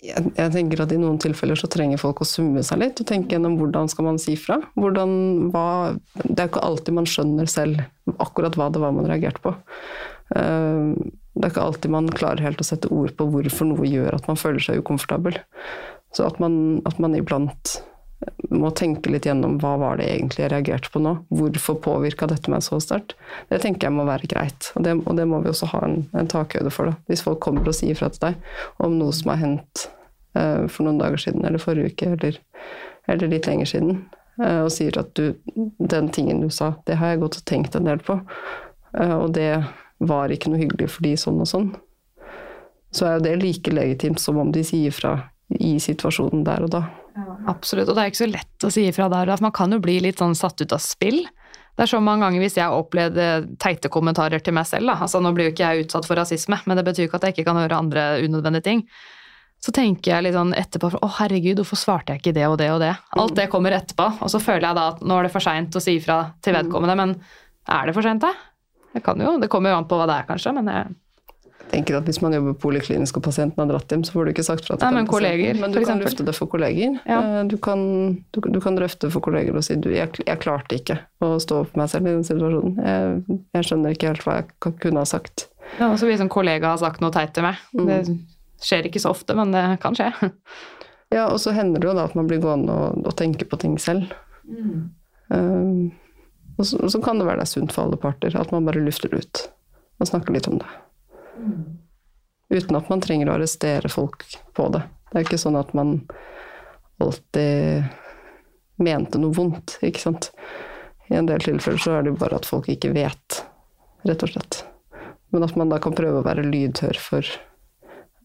Speaker 3: Jeg, jeg tenker at I noen tilfeller så trenger folk å summe seg litt og tenke gjennom hvordan skal man si fra. Hvordan, hva, det er ikke alltid man skjønner selv akkurat hva det var man reagerte på. Eh, Det er ikke alltid man klarer helt å sette ord på hvorfor noe gjør at man føler seg ukomfortabel. Så at man, at man iblant må tenke litt gjennom hva var det egentlig jeg reagerte på nå. Hvorfor påvirka dette meg så sterkt? Det tenker jeg må være greit, og det, og det må vi også ha en, en takhøyde for. Da. Hvis folk kommer og sier fra til deg om noe som har hendt eh, for noen dager siden eller forrige uke eller, eller litt lenger siden, eh, og sier at du, den tingen du sa, det har jeg gått og tenkt en del på, eh, og det var ikke noe hyggelig for de sånn og sånn, så er jo det like legitimt som om de sier fra i situasjonen der og da.
Speaker 1: Absolutt, og det er ikke så lett å si ifra der, for man kan jo bli litt sånn satt ut av spill. Det er så mange ganger hvis jeg har opplevd eh, teite kommentarer til meg selv, da. altså nå blir jo ikke jeg utsatt for rasisme, men det betyr ikke at jeg ikke kan høre andre unødvendige ting. Så tenker jeg litt sånn etterpå å herregud, hvorfor svarte jeg ikke det og det og det? Alt det kommer etterpå, og så føler jeg da at nå er det for seint å si ifra til vedkommende, men er det for seint, da? Jeg kan jo, Det kommer jo an på hva det er, kanskje, men Jeg
Speaker 3: tenker at Hvis man jobber poliklinisk og pasienten har dratt hjem, så får du ikke sagt fra til
Speaker 1: Nei, men kolleger,
Speaker 3: pasienten, men du kan
Speaker 1: eksempel.
Speaker 3: lufte det for kolleger.
Speaker 1: Ja.
Speaker 3: Eh, Du, kan, du, du kan drøfte for kolleger og si du, jeg, jeg klarte ikke å stå opp for meg selv i den situasjonen. Jeg, jeg skjønner ikke helt hva jeg kunne ha sagt.
Speaker 1: ja, også Hvis en kollega har sagt noe teit til meg. Det skjer ikke så ofte, men det kan skje.
Speaker 3: Ja, Og så hender det jo da at man blir gående og, og tenke på ting selv. Um, og så, og så kan det være det er sunt for alle parter at man bare lufter det ut og snakker litt om det. Uten at man trenger å arrestere folk på det. Det er ikke sånn at man alltid mente noe vondt, ikke sant. I en del tilfeller så er det jo bare at folk ikke vet, rett og slett. Men at man da kan prøve å være lydhør for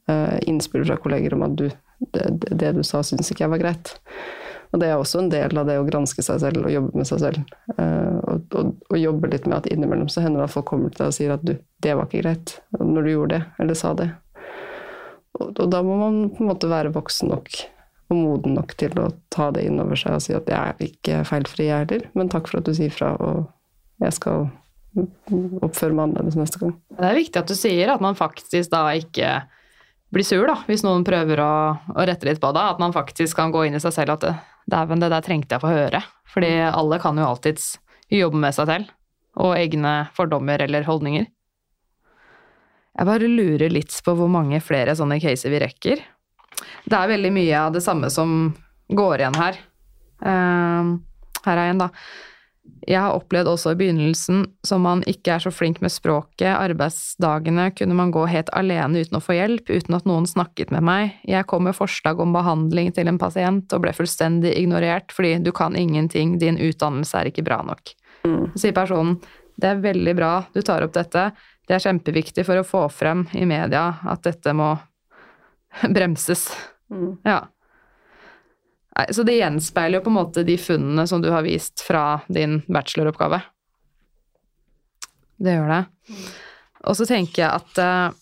Speaker 3: uh, innspill fra kolleger om at du, det, det, du sa, syns ikke jeg var greit. Og det er også en del av det å granske seg selv og jobbe med seg selv. Uh, og, og, og, jobbe litt med at innimellom så hender det at folk kommer til deg og sier at du, det var ikke greit når du gjorde det, eller sa det. Og, og da må man på en måte være voksen nok og moden nok til å ta det inn over seg og si at jeg er ikke feilfri, jeg heller, men takk for at du sier fra, og jeg skal oppføre meg annerledes neste gang.
Speaker 1: Det er viktig at du sier at man faktisk da ikke blir sur, da, hvis noen prøver å, å rette litt på deg. At man faktisk kan gå inn i seg selv at dæven, det der trengte jeg å få høre. Fordi alle kan jo alltids jobbe med seg selv og egne fordommer eller holdninger. Jeg bare lurer litt på hvor mange flere sånne caser vi rekker. Det er veldig mye av det samme som går igjen her. Uh, her er en, da. Jeg har opplevd også i begynnelsen som man ikke er så flink med språket. Arbeidsdagene kunne man gå helt alene uten å få hjelp, uten at noen snakket med meg. Jeg kom med forslag om behandling til en pasient og ble fullstendig ignorert fordi du kan ingenting, din utdannelse er ikke bra nok. Mm. Så sier personen det er veldig bra du tar opp dette, det er kjempeviktig for å få frem i media at dette må bremses. Mm. Ja. Så det gjenspeiler jo på en måte de funnene som du har vist fra din bacheloroppgave. Det gjør det. Og så tenker jeg at uh,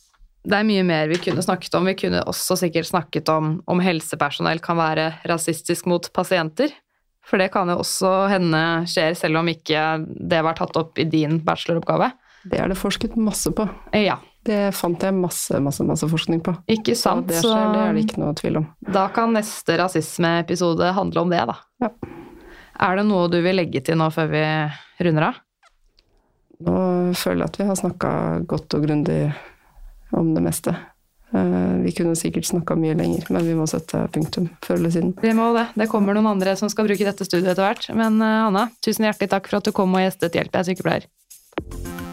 Speaker 1: det er mye mer vi kunne snakket om. Vi kunne også sikkert snakket om om helsepersonell kan være rasistisk mot pasienter. For det kan jo også hende skjer, selv om ikke det var tatt opp i din bacheloroppgave.
Speaker 3: Det er det forsket masse på.
Speaker 1: Ja.
Speaker 3: Det fant jeg masse, masse, masse forskning på.
Speaker 1: Ikke sant.
Speaker 3: Så det, skjer, det er det ikke noe tvil om.
Speaker 1: Da kan neste rasismeepisode handle om det, da.
Speaker 3: Ja.
Speaker 1: Er det noe du vil legge til nå før vi runder av?
Speaker 3: Nå føler jeg at vi har snakka godt og grundig om det meste. Eh, vi kunne sikkert snakka mye lenger, men vi må sette punktum før eller siden.
Speaker 1: Vi må det. Det kommer noen andre som skal bruke dette studioet etter hvert. Men eh, Hanna, tusen hjertelig takk for at du kom og gjestet Hjelp, jeg er sykepleier.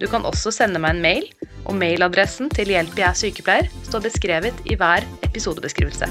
Speaker 2: Du kan også sende meg en mail, og mailadressen til Hjelp jeg er sykepleier står beskrevet i hver episodebeskrivelse.